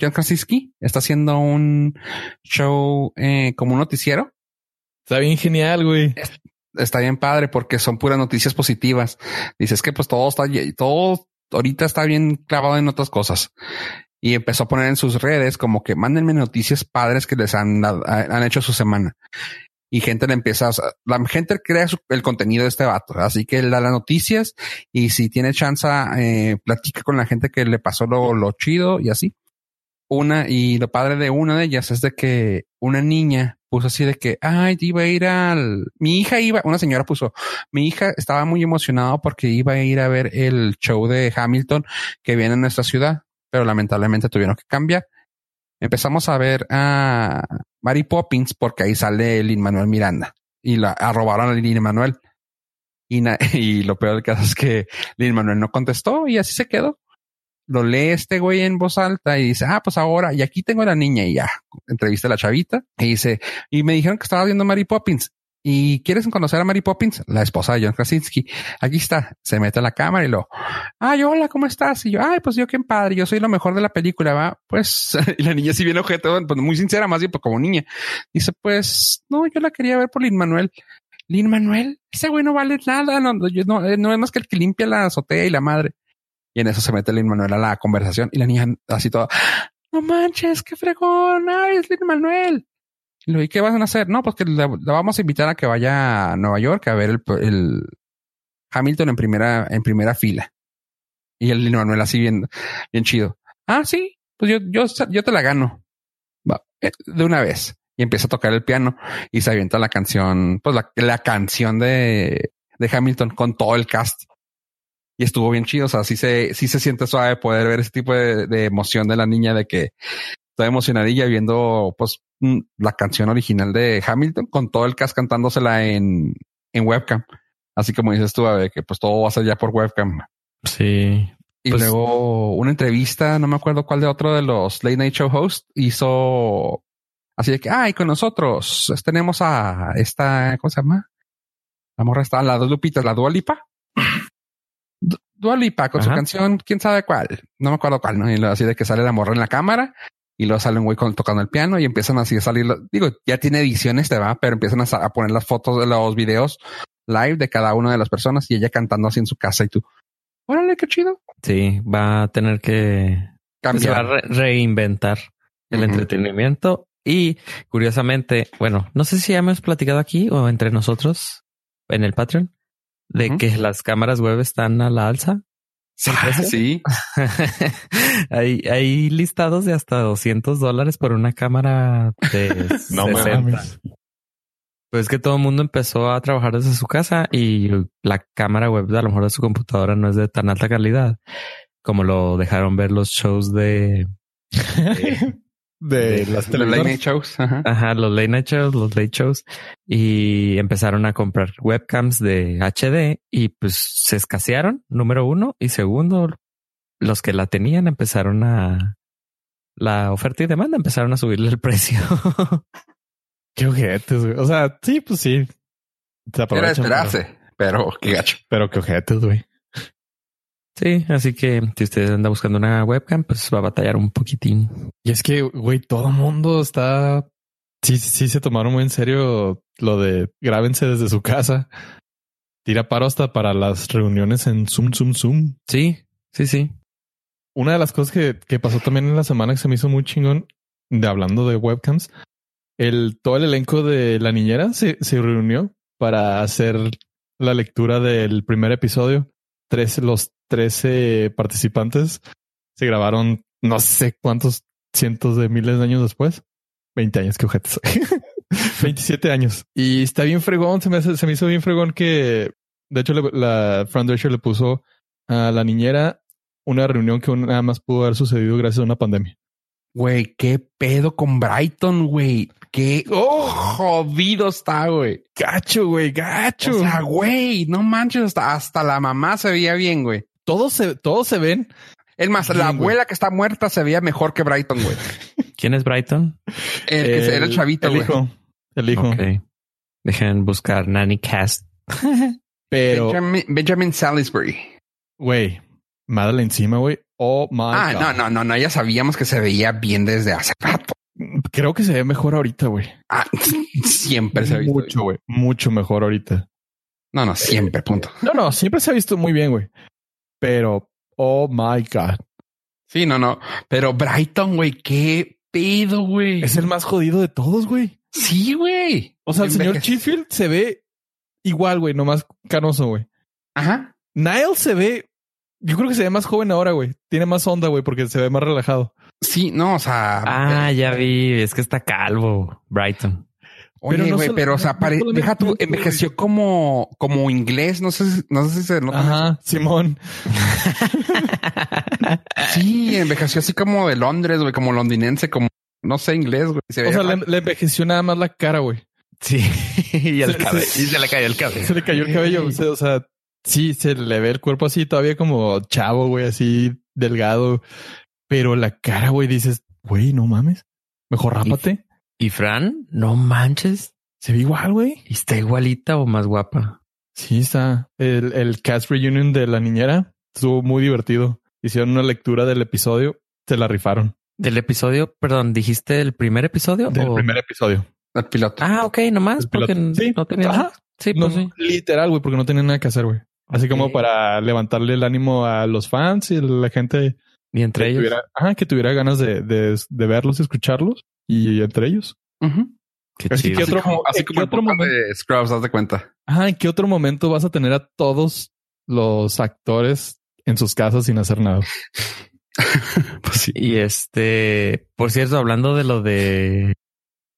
A: John Krasinski está haciendo un show eh, como un noticiero.
B: Está bien genial, güey.
A: Está bien padre porque son puras noticias positivas. Dices que pues todo está, todo ahorita está bien clavado en otras cosas. Y empezó a poner en sus redes como que mándenme noticias padres que les han, han hecho su semana. Y gente le empieza, o la gente crea el contenido de este vato. Así que él da las noticias y si tiene chance, eh, platica con la gente que le pasó lo, lo chido y así. Una, y lo padre de una de ellas es de que una niña puso así de que, ay, iba a ir al, mi hija iba, una señora puso, mi hija estaba muy emocionada porque iba a ir a ver el show de Hamilton que viene en nuestra ciudad, pero lamentablemente tuvieron que cambiar. Empezamos a ver a Mary Poppins porque ahí sale Lin Manuel Miranda y la robaron a Lin Manuel. Y, y lo peor del caso es que Lin Manuel no contestó y así se quedó. Lo lee este güey en voz alta y dice, ah, pues ahora, y aquí tengo a la niña y ya. Entrevista a la chavita y dice, y me dijeron que estaba viendo Mary Poppins. ¿Y quieres conocer a Mary Poppins? La esposa de John Krasinski. Aquí está. Se mete a la cámara y lo, ay, hola, ¿cómo estás? Y yo, ay, pues yo qué padre, yo soy lo mejor de la película, va. Pues, y la niña sí viene objeto, pues muy sincera, más bien pues, como niña. Dice, pues, no, yo la quería ver por Lin Manuel. Lin Manuel, ese güey no vale nada, no, no, no, eh, no es más que el que limpia la azotea y la madre. Y en eso se mete Lin Manuel a la conversación y la niña así toda, no manches, qué fregón, ay, es Lin Manuel. Y lo, ¿y qué van a hacer? No, pues que la, vamos a invitar a que vaya a Nueva York a ver el, Hamilton en primera, en primera fila. Y el Lin Manuel así bien, bien chido. Ah, sí. pues yo, yo, yo te la gano. Eh, de una vez. Y empieza a tocar el piano y se avienta la canción, pues la, la canción de, de Hamilton con todo el cast. Y estuvo bien chido. O sea, sí se, sí se siente suave poder ver ese tipo de, de emoción de la niña de que está emocionadilla viendo pues mm, la canción original de Hamilton con todo el cast cantándosela en, en webcam. Así como dices tú, de que pues todo va a ser ya por webcam.
C: Sí.
A: Y
C: Pues-
A: luego una entrevista, no me acuerdo cuál de otro de los Late Night Show hosts hizo así de que, ay, con nosotros tenemos a esta, ¿cómo se llama? La morra está, la dos lupitas, la Dua Lipa. Du- Dua Lipa con su
C: Ajá.
A: canción, quién sabe cuál, no me acuerdo cuál, ¿no? Y luego así de que sale la morra en la cámara y luego sale un güey con- tocando el piano y empiezan así a salir, digo, ya tiene ediciones, te va, pero empiezan a, poner las fotos de los videos live de cada una de las personas y ella cantando así en su casa y tú, órale, qué chido.
C: Sí, va a tener que pues, se va a
A: Cambiar.
C: re- reinventar el entretenimiento. Y curiosamente, bueno, no sé si ya hemos platicado aquí o entre nosotros en el Patreon de que las cámaras web están a la alza.
A: Ah, sí.
C: hay, hay listados de hasta 200 dólares por una cámara de
B: No
C: 60.
B: mames.
C: Pues que todo el mundo empezó a trabajar desde su casa y la cámara web de a lo mejor de su computadora no es de tan alta calidad como lo dejaron ver los shows de,
B: de las
A: Los late night shows. Ajá.
C: ajá, los late night shows, los late shows y empezaron a comprar webcams de HD y pues se escasearon, número uno y segundo, los que la tenían empezaron a la oferta y demanda empezaron a subirle el precio.
B: Qué ojetes, güey. O sea, sí, pues sí. Se
A: Era de
B: pero-
A: esperarse, pero qué gacho.
B: Pero qué ojetes, güey.
C: Sí, así que si usted anda buscando una webcam, pues va a batallar un poquitín.
B: Y es que, güey, todo el mundo está. Sí, sí, se tomaron muy en serio lo de grábense desde su casa. Tira paro hasta para las reuniones en Zoom, Zoom, Zoom.
C: Sí, sí, sí.
B: Una de las cosas que, que pasó también en la semana que se me hizo muy chingón de hablando de webcams, el todo el elenco de la niñera se, se reunió para hacer la lectura del primer episodio. Tres, los 13 participantes se grabaron no sé cuántos cientos de miles de años después. 20 años, que ojetes. 27 años. Y está bien fregón. Se me, hace- se me hizo bien fregón que, de hecho, le- la Fran Drescher le puso a la niñera una reunión que nada más pudo haber sucedido gracias a una pandemia.
A: Güey, qué pedo con Brighton, güey. Qué oh, jodido está, güey.
B: Gacho, güey, gacho.
A: O sea, güey, no manches, hasta, hasta la mamá se veía bien, güey.
B: Todos se, todos se ven.
A: Es más, la
B: güey.
A: abuela que está muerta se veía mejor que Brighton, güey.
C: ¿Quién es Brighton?
A: El, que era el chavito,
B: el
A: güey.
B: hijo. El hijo.
C: Ok. Dejen buscar Nanny Cast.
B: Pero,
A: Benjamin, Benjamin Salisbury.
B: güey, madre encima, güey. Oh my
A: Ah,
B: God.
A: no, no, no, no, ya sabíamos que se veía bien desde hace rato.
B: Creo que se ve mejor ahorita, güey.
A: Ah, siempre se ha visto.
B: Mucho, güey. Mucho mejor ahorita.
A: No, no, siempre, punto.
B: No, no, siempre se ha visto muy bien, güey. Pero, oh my God.
A: Sí, no, no. Pero Brighton, güey, qué pedo, güey.
B: Es el más jodido de todos, güey.
A: Sí, güey.
B: O sea, el señor Sheffield se ve igual, güey, nomás canoso, güey.
A: Ajá.
B: Niall se ve, yo creo que se ve más joven ahora, güey. Tiene más onda, güey, porque se ve más relajado.
A: Sí, no, o sea.
C: Ah, ya vi. Es que está calvo. Brighton.
A: Oye,
B: Pero no
A: güey,
B: solo-
A: pero o sea, pare- deja tú, envejeció como, como inglés, no sé, si- no sé si se nota.
B: Ajá, Simón.
A: Sí, envejeció así como de Londres, güey, como londinense, como no sé inglés, güey. Se
B: O sea, le, envejeció nada más la cara, güey.
C: Sí. y el
B: Se-
C: cabello.
B: se-
C: Y se le cayó el cabello.
B: Se le cayó el cabello. o sea, o sea, sí, se le ve el cuerpo así todavía como chavo, güey, así delgado. Pero la cara, güey, dices, güey, no mames. Mejor rápate.
C: ¿Y Fran? No manches.
B: Se ve igual, güey.
C: ¿Y ¿Está igualita o más guapa?
B: Sí, está. El, el cast reunion de la niñera estuvo muy divertido. Hicieron una lectura del episodio. Se la rifaron.
C: Del episodio, perdón, ¿dijiste el primer episodio?
B: Del
C: o-
B: primer episodio.
A: El piloto.
C: Ah, ok, nomás porque
B: Sí.
C: no tenía.
B: Ajá.
C: Sí,
B: No,
C: pues sí.
B: literal, güey, porque no tenían nada que hacer, güey. Así como para levantarle el ánimo a los fans y la gente
C: Y entre
B: que
C: ellos.
B: tuviera, ajá, que tuviera ganas de, de, de verlos y escucharlos. Y entre ellos.
A: Ujú.
C: Qué
B: Así
C: chido.
B: que
A: Así
B: otro-
A: como, así
B: ¿en
A: como
B: qué
A: el
B: otro
A: podcast
B: momento?
A: de Scrubs, haz de cuenta.
B: Ajá, ¿en qué otro momento vas a tener a todos los actores en sus casas sin hacer nada?
A: pues sí.
C: Y este, por cierto, hablando de lo de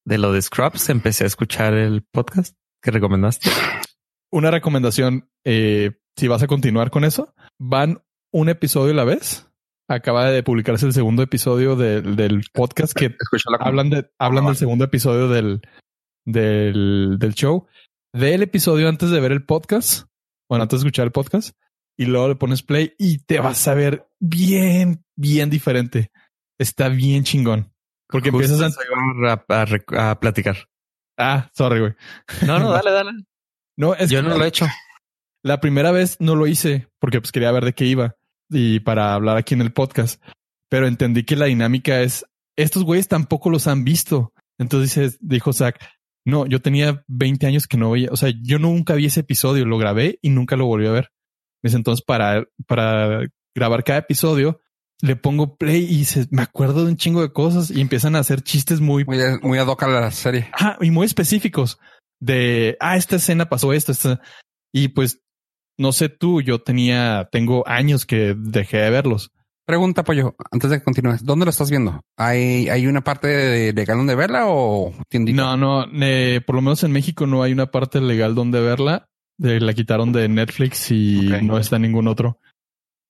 C: de lo de Scrubs, empecé a escuchar el podcast que recomendaste.
B: Una recomendación, eh, si vas a continuar con eso, van un episodio a la vez. Acaba de publicarse el segundo episodio del, del podcast que hablan de hablan del segundo episodio del, del, del show. Ve el episodio antes de ver el podcast. Bueno, antes de escuchar el podcast. Y luego le pones play y te vas a ver bien, bien diferente. Está bien chingón. Porque
C: Justo
B: empiezas a...
C: a, a platicar.
B: Ah, sorry, güey.
C: No, no, dale, dale.
B: No, es
C: Yo
B: que
C: no lo he hecho.
B: La primera vez no lo hice porque pues quería ver de qué iba y para hablar aquí en el podcast. Pero entendí que la dinámica es estos güeyes tampoco los han visto. Entonces dice- dijo Zach, no, yo tenía 20 años que no veía, o sea, yo nunca vi ese episodio, lo grabé y nunca lo volví a ver. Dice entonces para, para grabar cada episodio le pongo play y se, me acuerdo de un chingo de cosas y empiezan a hacer chistes muy
A: Muy, muy ad hoc a la serie.
B: Y muy específicos de, ah, esta escena pasó esto, esta. Y pues, no sé tú, yo tenía, tengo años que dejé de verlos.
A: Pregunta, Pollo, antes de que continúes. ¿Dónde lo estás viendo? ¿Hay, hay una parte de legal donde verla o tiendita?
B: No, no, eh, por lo menos en México no hay una parte legal donde verla. De, la quitaron de Netflix y no está en ningún otro.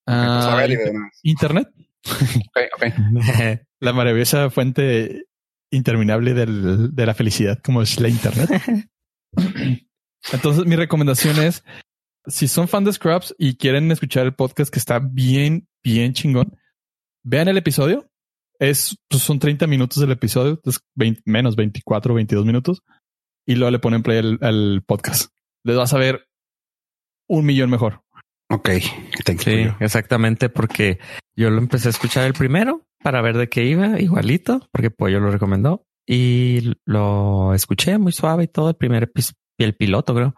A: Pues
B: Ah,
A: ver.
B: Internet,
A: Ok, ok.
B: la maravillosa fuente interminable del- de la felicidad, como es la Internet. Entonces, mi recomendación es, si son fan de Scrubs y quieren escuchar el podcast que está bien, bien chingón, vean el episodio. Es, pues son 30 minutos del episodio, es 20 menos 24, 22 minutos. Y luego le ponen play al, al podcast. Les vas a ver un millón mejor.
A: Ok,
C: Sí,
A: Pollo.
C: exactamente, porque yo lo empecé a escuchar el primero para ver de qué iba, igualito, porque Pollo lo recomendó y lo escuché muy suave y todo el primer episodio, el piloto creo.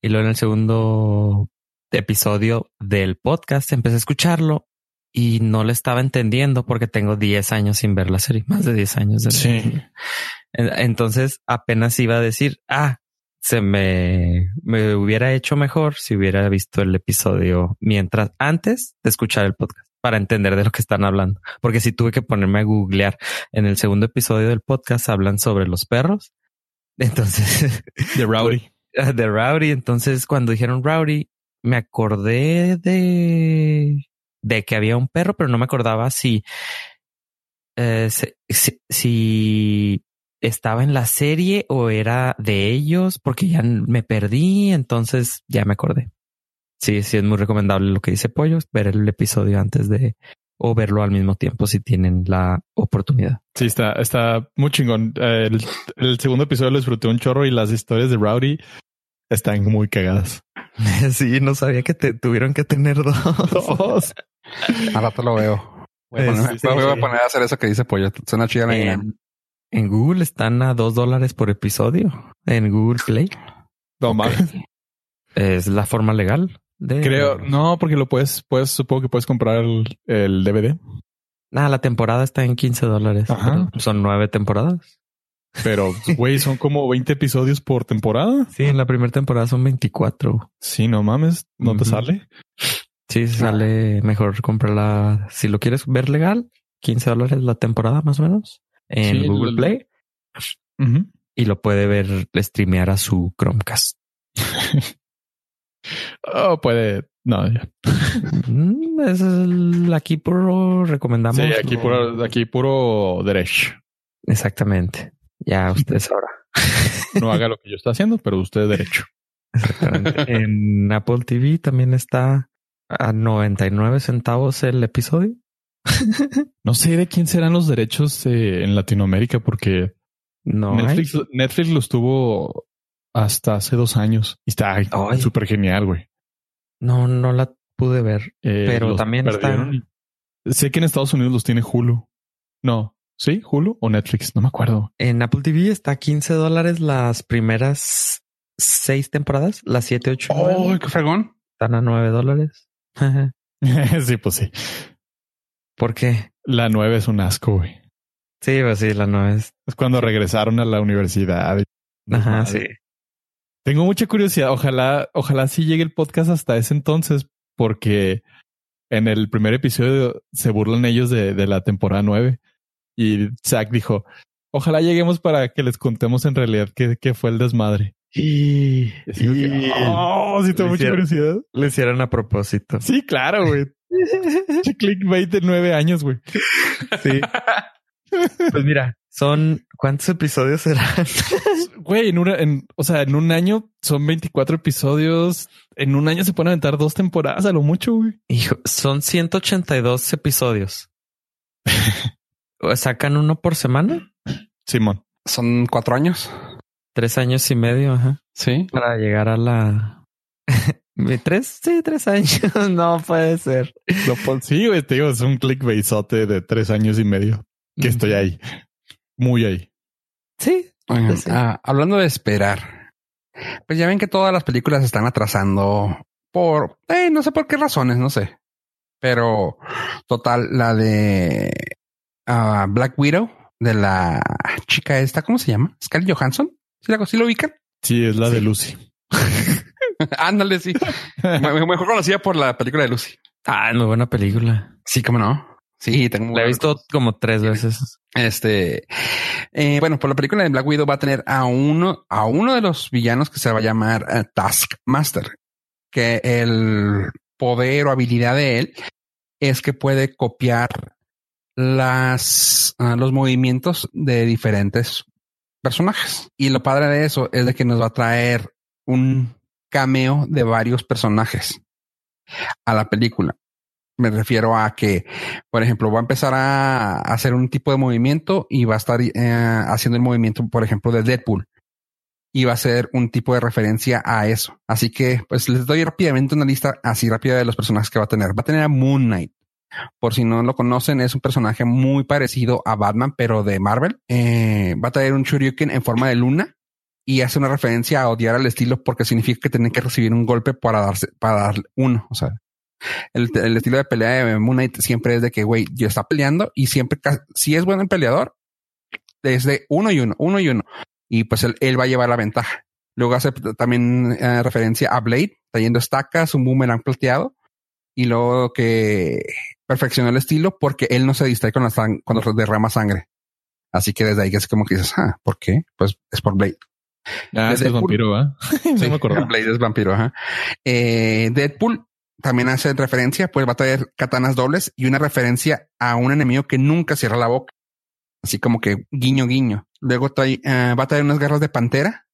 C: Y luego en el segundo episodio del podcast empecé a escucharlo y no le estaba entendiendo porque tengo 10 años sin ver la serie, más de 10 años. De
B: Sí.
C: Entonces apenas iba a decir, ah, se me, me hubiera hecho mejor si hubiera visto el episodio mientras antes de escuchar el podcast para entender de lo que están hablando. Porque si tuve que ponerme a googlear en el segundo episodio del podcast hablan sobre los perros. Entonces,
B: De Rowdy.
C: de Rowdy. Entonces, cuando dijeron Rowdy, me acordé de, de que había un perro, pero no me acordaba si, eh, si, si- estaba en la serie o era de ellos, porque ya me perdí. Entonces ya me acordé. Sí, sí, es muy recomendable lo que dice Pollo, ver el episodio antes de o verlo al mismo tiempo si tienen la oportunidad.
B: Sí, está, está muy chingón. Eh, El, el segundo episodio lo disfruté un chorro y las historias de Rowdy están muy cagadas.
C: Sí, no sabía que te tuvieron que tener dos.
A: Al rato lo veo. Voy a, poner,
C: sí, sí,
A: voy a
C: sí.
A: poner a hacer eso que dice Pollo. Suena chida la idea.
C: En, en Google están a dos dólares por episodio. En Google Play
B: No mames.
C: es la forma legal de
B: Creo, no, porque lo puedes, puedes, supongo que puedes comprar el, el DVD,
C: Ah, la temporada está en 15 dólares. Son nueve temporadas.
B: pero güey, son como 20 episodios por temporada.
C: Sí, en la primera temporada son 24.
B: Sí, no mames, no te sale.
C: Sí, sale mejor comprarla. Si lo quieres ver legal, 15 dólares la temporada más o menos en
B: Sí,
C: Google
B: el-
C: Play y lo puede ver, streamear a su Chromecast.
B: Oh, puede. No, ya.
C: Mm, es el- aquí puro recomendamos.
B: Sí, aquí
C: lo-
B: puro, aquí puro derecho.
C: Exactamente. Ya ustedes ahora.
B: No haga lo que yo estoy haciendo, pero usted derecho.
C: Exactamente. en Apple TV también está a 99 centavos el episodio.
B: No sé de quién serán los derechos eh, en Latinoamérica, porque
C: No hay.
B: Netflix, Netflix los tuvo hasta hace dos años y está súper genial, güey.
C: No, no la pude ver.
B: Eh,
C: Pero también está-.
B: Sé que en Estados Unidos los tiene Hulu. No, sí, Hulu o Netflix, no me acuerdo.
C: En Apple TV está a 15 dólares las primeras seis temporadas. Las 7, 8,
A: Oh, qué fregón.
C: están a 9 dólares.
B: sí, pues sí.
C: ¿Por qué?
B: La nueve es un asco, güey.
C: Sí, pues sí, la 9 es.
B: Es cuando regresaron a la universidad.
C: Ajá, sí.
B: Tengo mucha curiosidad. Ojalá, ojalá sí llegue el podcast hasta ese entonces, porque en el primer episodio se burlan ellos de, de la temporada 9 y Zack dijo, ojalá lleguemos para que les contemos en realidad qué, qué fue el desmadre.
C: Y,
B: como que, oh, sí, tengo
C: Le
B: mucha
C: hicieron-
B: curiosidad.
C: lo hicieron a propósito.
B: Sí, claro, güey. Clickbait de nueve años, güey.
C: Sí. pues mira, son ¿cuántos episodios serán?
B: Güey, en una, en, o sea, en un año son 24 episodios. En un año se pueden aventar dos temporadas a lo mucho, güey.
C: Hijo, son 182 episodios. ¿O ¿Sacan uno por semana?
B: Simón.
A: Son cuatro años.
C: Tres años y medio, ajá.
A: Sí.
C: Para llegar a la... ¿Tres? Sí, tres años. no puede ser.
B: Lo pon- sí, güey, te digo, es un clickbaitote de tres años y medio que estoy ahí. Muy ahí.
C: Sí.
A: Oigan,
C: Pues sí.
A: ah, hablando de esperar, pues ya ven que todas las películas se están atrasando por, eh, no sé por qué razones, no sé. Pero total, la de ah, Black Widow, de la chica esta, ¿cómo se llama? Scarlett Johansson. ¿Sí, la, sí lo ubican?
B: Sí, es la de. Lucy.
A: Ándale, sí. Me- Mejor conocida por la película de Lucy.
C: Ah, muy buena película.
A: Sí, cómo no. Sí, tengo
C: La he visto como tres veces.
A: Este, eh, bueno, por la película de Black Widow va a tener a uno, a uno de los villanos que se va a llamar eh, Taskmaster, que el poder o habilidad de él es que puede copiar las, ah, los movimientos de diferentes personajes. Y lo padre de eso es de que nos va a traer un cameo de varios personajes a la película. Me refiero a que por ejemplo, va a empezar a hacer un tipo de movimiento y va a estar eh, haciendo el movimiento, por ejemplo, de Deadpool. Y va a ser un tipo de referencia a eso. Así que, pues les doy rápidamente una lista así rápida de los personajes que va a tener. Va a tener a Moon Knight. Por si no lo conocen, es un personaje muy parecido a Batman, pero de Marvel. Eh, va a tener un Shuriken en forma de luna y hace una referencia a odiar al estilo porque significa que tienen que recibir un golpe para darse, para dar uno. O sea, el, el estilo de pelea de Moon Knight siempre es de que, güey, yo está peleando y siempre, si es bueno el peleador, es de uno y uno, uno y uno. Y pues él, él va a llevar la ventaja. Luego hace también eh, referencia a Blade, trayendo estacas, un boomerang plateado. Y luego que perfeccionó el estilo porque él no se distrae con la cuando derrama sangre. Así que desde ahí es como que dices, ah, ¿por qué? Pues es por Blade.
B: Ah, es vampiro, acuerdo.
A: Blade es vampiro, ajá. Eh, Deadpool también hace referencia, pues va a traer katanas dobles y una referencia a un enemigo que nunca cierra la boca. Así como que guiño, guiño. Luego eh, va a traer unas garras de pantera,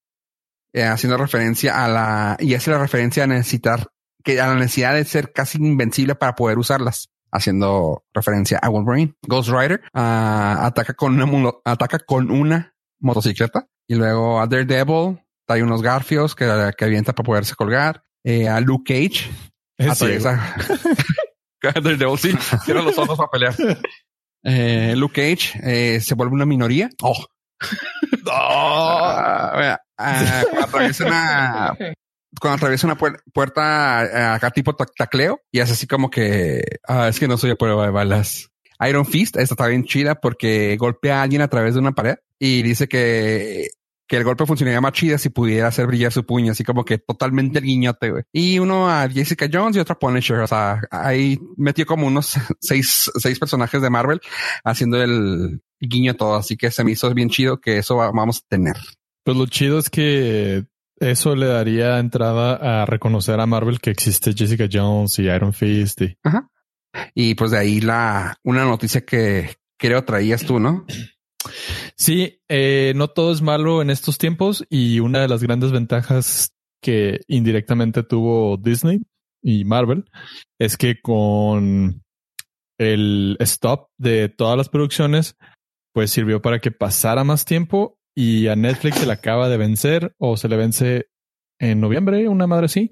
A: eh, haciendo referencia a la, y hace la referencia a necesitar, que a la necesidad de ser casi invencible para poder usarlas. Haciendo referencia a Wolverine. Ghost Rider ah, ataca con una, ataca con una motocicleta. Y luego a Daredevil trae unos garfios que, que avienta para poderse colgar. Eh, a Luke Cage. Atraviesa. Daredevil sí, cierra los ojos para pelear. Eh, Luke Cage eh, se vuelve una minoría. Oh. Ah, vea, ah, cuando atraviesa una, cuando atraviesa una puer- puerta eh, acá tipo tac- tacleo y hace así como que ah, es que no soy a prueba de balas. Iron Fist, esta está bien chida porque golpea a alguien a través de una pared y dice que, que el golpe funcionaría más chida si pudiera hacer brillar su puño, así como que totalmente el guiñote, güey. Y uno a Jessica Jones y otro a Punisher. O sea, ahí metió como unos seis, seis personajes de Marvel haciendo el guiño todo. Así que se me hizo bien chido que eso va- vamos a tener.
B: Pues lo chido es que eso le daría entrada a reconocer a Marvel que existe Jessica Jones y Iron Fist. Y...
A: Y pues de ahí la, una noticia que creo traías tú, ¿no?
B: Sí, eh, no todo es malo en estos tiempos y una de las grandes ventajas que indirectamente tuvo Disney y Marvel es que con el stop de todas las producciones, pues sirvió para que pasara más tiempo y a Netflix se le acaba de vencer o se le vence en noviembre, una madre así,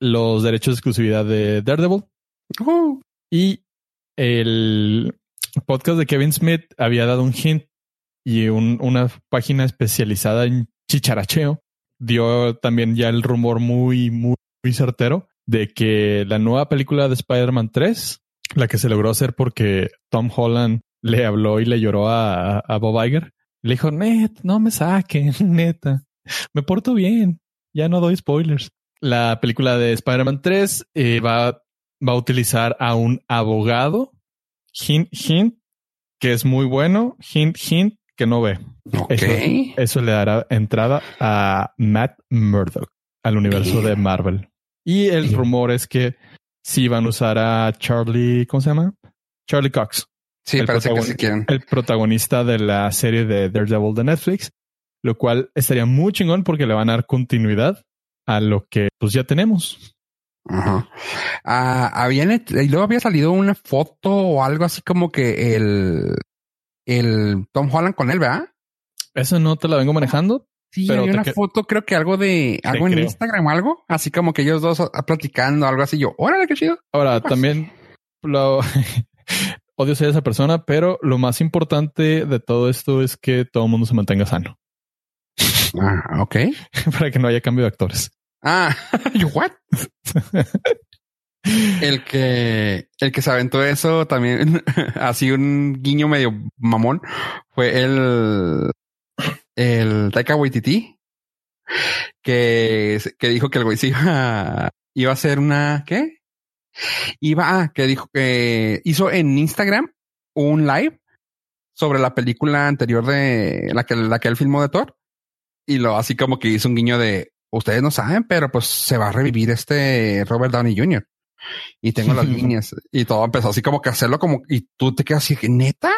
B: los derechos de exclusividad de Daredevil.
A: Uh,
B: Y el podcast de Kevin Smith había dado un hint y un- una página especializada en chicharacheo dio también ya el rumor muy, muy, muy certero de que la nueva película de Spider-Man 3, la que se logró hacer porque Tom Holland le habló y le lloró a, a Bob Iger, le dijo, net, no me saquen, neta, me porto bien, ya no doy spoilers. La película de Spider-Man 3 eh, va va a utilizar a un abogado, hint, hint, que es muy bueno, hint, hint, que no ve.
A: Ok.
B: Eso, eso le dará entrada a Matt Murdock al universo de Marvel. Y el rumor es que sí van a usar a Charlie, ¿cómo se llama? Charlie Cox,
A: sí,
B: el
A: parece que sí quieren.
B: el protagonista de la serie de Daredevil de Netflix, lo cual estaría muy chingón porque le van a dar continuidad a lo que pues ya tenemos.
A: Ajá. Ah, habían, y luego había salido una foto o algo así como que el, el Tom Holland con él, ¿verdad?
B: Eso no te la vengo manejando.
A: Sí,
B: Pero
A: había
B: te
A: una foto, creo que algo de algo en
B: creo.
A: Instagram o algo, así como que ellos dos ah, platicando, algo así. Yo, órale, qué chido.
B: Ahora,
A: Pues-
B: también lo odio ser esa persona, pero lo más importante de todo esto es que todo el mundo se mantenga sano
A: Ah, ok.
B: para que no haya cambio de actores.
A: Ah, yo, what? El que, el que se aventó eso también, así un guiño medio mamón, fue el, el Taika Waititi, que, que dijo que el güey se iba, iba a hacer una, ¿qué? Iba, ah, que dijo que hizo en Instagram un live sobre la película anterior de la que, la que él filmó de Thor. Y lo así como que hizo un guiño de, ustedes no saben, pero pues se va a revivir este Robert Downey Jr. Y tengo las líneas y todo empezó así como que hacerlo como, y tú te quedas así que neta.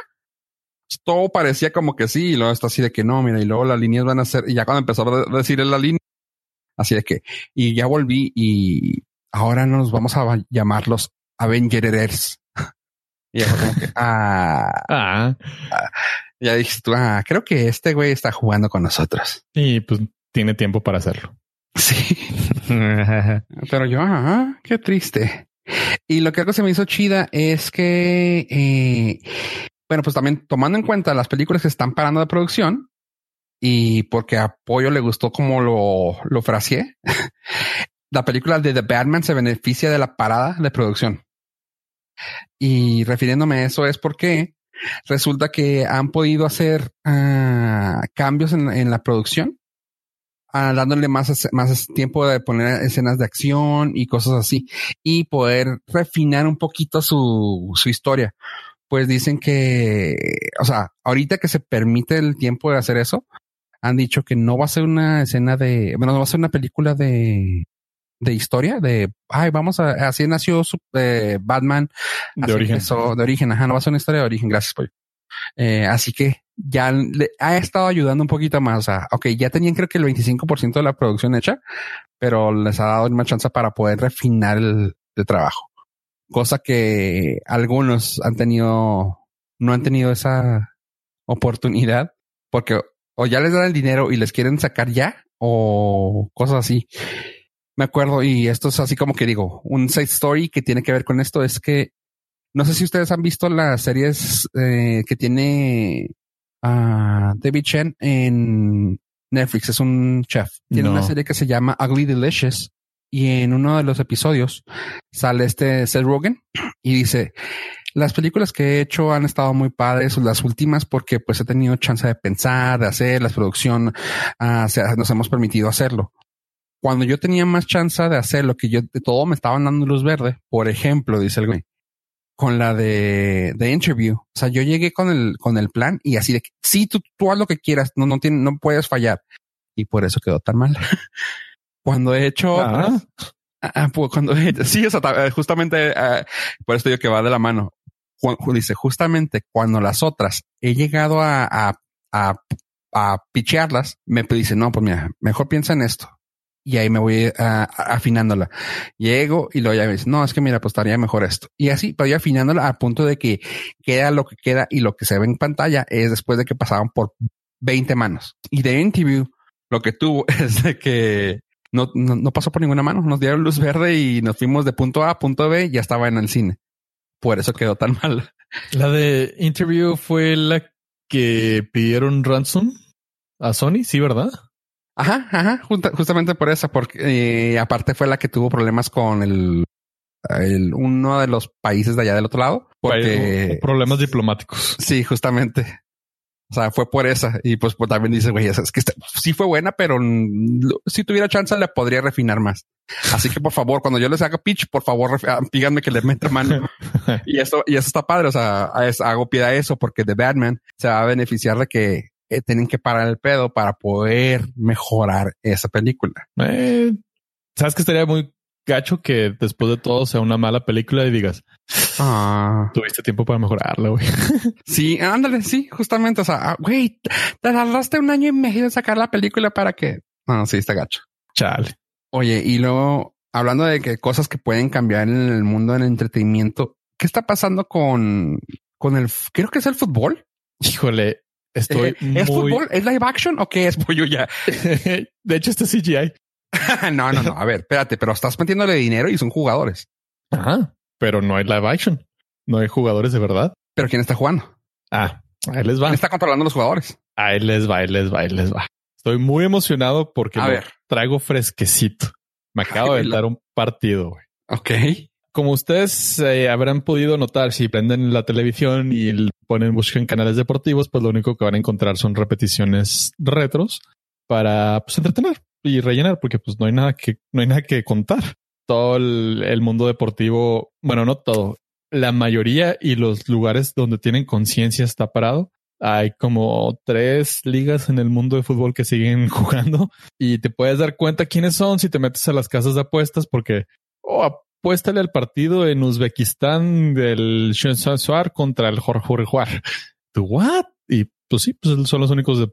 A: Todo parecía como que sí, y luego está así de que no, mira, y luego las líneas van a ser, y ya cuando empezó a de- decir en la línea, así de que, y ya volví y ahora nos vamos a llamar los Avengers. Y ya como que, ah,
B: Ah,
A: ya dijiste tú, ah, creo que este güey está jugando con nosotros.
B: y pues tiene tiempo para hacerlo.
A: Sí. Pero yo, qué triste. Y lo que algo se me hizo chida es que, eh, bueno, pues también tomando en cuenta las películas que están parando de producción y porque a Pollo le gustó como lo, lo fraseé, la película de The Batman se beneficia de la parada de producción. Y refiriéndome a eso es porque resulta que han podido hacer ah, cambios en, en la producción ah, dándole más, más tiempo de poner escenas de acción y cosas así y poder refinar un poquito su, su historia. Pues dicen que, o sea, ahorita que se permite el tiempo de hacer eso, han dicho que no va a ser una escena de, bueno, no va a ser una película de, de historia, de, ay, vamos a, así nació su, eh, Batman,
B: De
A: Así
B: origen.
A: empezó, de origen, ajá, no va a ser una historia de origen, gracias, pollo. Eh, así que ya le ha estado ayudando un poquito más. O sea, ok, ya tenían creo que el 25% de la producción hecha, pero les ha dado una chance para poder refinar el, el trabajo. Cosa que algunos han tenido, no han tenido esa oportunidad porque o ya les dan el dinero y les quieren sacar ya o cosas así. Me acuerdo y esto es así como que digo, un side story que tiene que ver con esto es que no sé si ustedes han visto las series eh, que tiene ah, David Chen en Netflix. Es un chef. Tiene
B: No.
A: una serie que se llama Ugly Delicious. Y en uno de los episodios sale este Seth Rogen y dice, las películas que he hecho han estado muy padres, las últimas, porque pues he tenido chance de pensar, de hacer, la producción, ah, se- nos hemos permitido hacerlo. Cuando yo tenía más chance de hacer lo que yo, de todo me estaban dando luz verde. Por ejemplo, dice el güey, con la de, de interview. O sea, yo llegué con el, con el plan y así de que sí, tú, tú haz lo que quieras, no, no tiene, no puedes fallar. Y por eso quedó tan mal. Cuando he hecho
B: Ah.
A: otras, ah, pues cuando he- sí, o sea, eh, justamente ah, por esto digo que va de la mano. Ju- dice justamente cuando las otras he llegado a, a, a, a pichearlas, me dice no, pues mira, mejor piensa en esto. Y ahí me voy afinándola. Llego y luego ya dice, no, es que mira, pues estaría mejor esto. Y así voy afinándola a punto de que queda lo que queda y lo que se ve en pantalla es después de que pasaban por 20 manos. Y de interview, lo que tuvo es de que no, no, no pasó por ninguna mano. Nos dieron luz verde y nos fuimos de punto A a punto B y ya estaba en el cine. Por eso quedó tan mal.
B: La de Interview fue la que pidieron ransom a Sony, sí, ¿verdad?
A: Ajá, ajá, justa- justamente por eso, porque eh, aparte fue la que tuvo problemas con el, el uno de los países de allá del otro lado, porque
B: Problemas diplomáticos.
A: sí, justamente. O sea, fue por esa. Y pues, pues también dice, güey, es que sí fue buena, pero si tuviera chance le podría refinar más. Así que por favor, cuando yo les haga pitch, por favor, díganme que le meta mano. y eso, y eso está padre. O sea, hago pie a eso porque The Batman se va a beneficiar de que eh, tienen que parar el pedo para poder mejorar esa película.
B: Eh, Sabes que estaría muy gacho que después de todo sea una mala película y digas, ah. tuviste tiempo para mejorarla, güey.
A: Sí, ándale, sí, justamente. O sea, ah, güey, te tardaste un año y medio en sacar la película para que. No, sí, está gacho.
B: Chale.
A: Oye, y luego hablando de que cosas que pueden cambiar en el mundo del entretenimiento, ¿qué está pasando con, con el, creo que es el fútbol?
B: Híjole, estoy.
A: ¿Es fútbol? ¿Es live action o qué es pollo ya?
B: de hecho, este CGI.
A: no, no, no. A ver, espérate, pero estás metiéndole dinero y son jugadores.
B: Ajá, pero no hay live action. No hay jugadores de verdad.
A: Pero ¿quién está jugando?
B: Ah, ahí les va.
A: ¿Quién está controlando los jugadores?
B: Ahí les va, ahí les va, ahí les va. Estoy muy emocionado porque a traigo fresquecito. Me acabo de dar un partido. Güey.
A: Ok.
B: Como ustedes eh, habrán podido notar, si prenden la televisión y ponen buscan canales deportivos, pues lo único que van a encontrar son repeticiones retros para pues, entretener y rellenar, porque pues no hay nada que, no hay nada que contar. Todo el, mundo deportivo, bueno, no todo, la mayoría y los lugares donde tienen conciencia está parado. Hay como tres ligas en el mundo de fútbol que siguen jugando y te puedes dar cuenta quiénes son si te metes a las casas de apuestas porque oh, apuéstale al partido en Uzbekistán del Suar contra el Jorge ¿Tú what? Y pues sí, pues son los únicos de,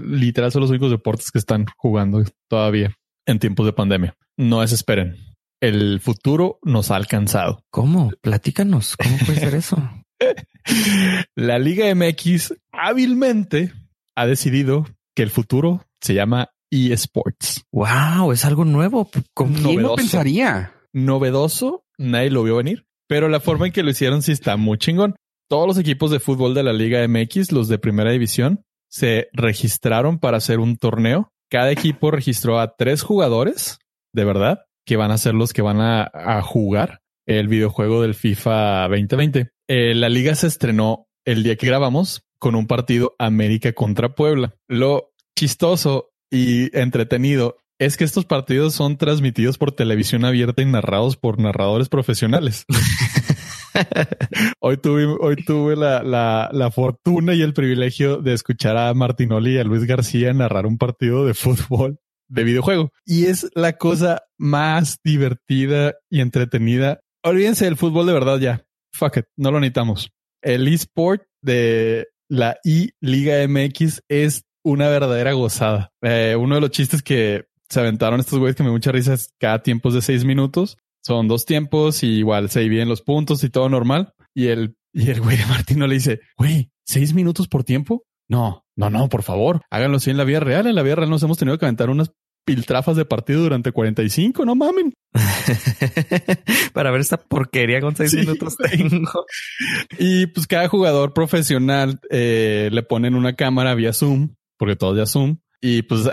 B: literal son los únicos deportes que están jugando todavía en tiempos de pandemia. No desesperen. El futuro nos ha alcanzado.
C: ¿Cómo? Platícanos. ¿Cómo puede ser eso?
B: La Liga MX hábilmente ha decidido que el futuro se llama eSports.
C: Wow, es algo nuevo.
A: ¿Quién lo pensaría?
B: Novedoso, nadie lo vio venir, pero la forma en que lo hicieron sí está muy chingón. Todos los equipos de fútbol de la Liga MX, los de primera división, se registraron para hacer un torneo. Cada equipo registró a tres jugadores, de verdad, que van a ser los que van a, jugar el videojuego del FIFA 2020. Eh, la liga se estrenó el día que grabamos con un partido América contra Puebla. Lo chistoso y entretenido es que estos partidos son transmitidos por televisión abierta y narrados por narradores profesionales. hoy tuve, hoy tuve la, la, la, fortuna y el privilegio de escuchar a Martinoli y a Luis García narrar un partido de fútbol de videojuego. Y es la cosa más divertida y entretenida. Olvídense del fútbol de verdad ya. Fuck it, no lo necesitamos. El eSport de la I Liga MX es una verdadera gozada. Eh, uno de los chistes que se aventaron estos güeyes que me mucha risa es cada tiempo es de seis minutos son dos tiempos y igual se dividen los puntos y todo normal. Y el, y el güey de Martino le dice, güey, seis minutos por tiempo. No, no, no, por favor, háganlo así en la vida real. En la vida real nos hemos tenido que aventar unas piltrafas de partido durante 45, no mamen.
C: Para ver esta porquería con seis minutos tengo.
B: y pues cada jugador profesional eh, le ponen una cámara vía Zoom, porque todo ya Zoom. Y pues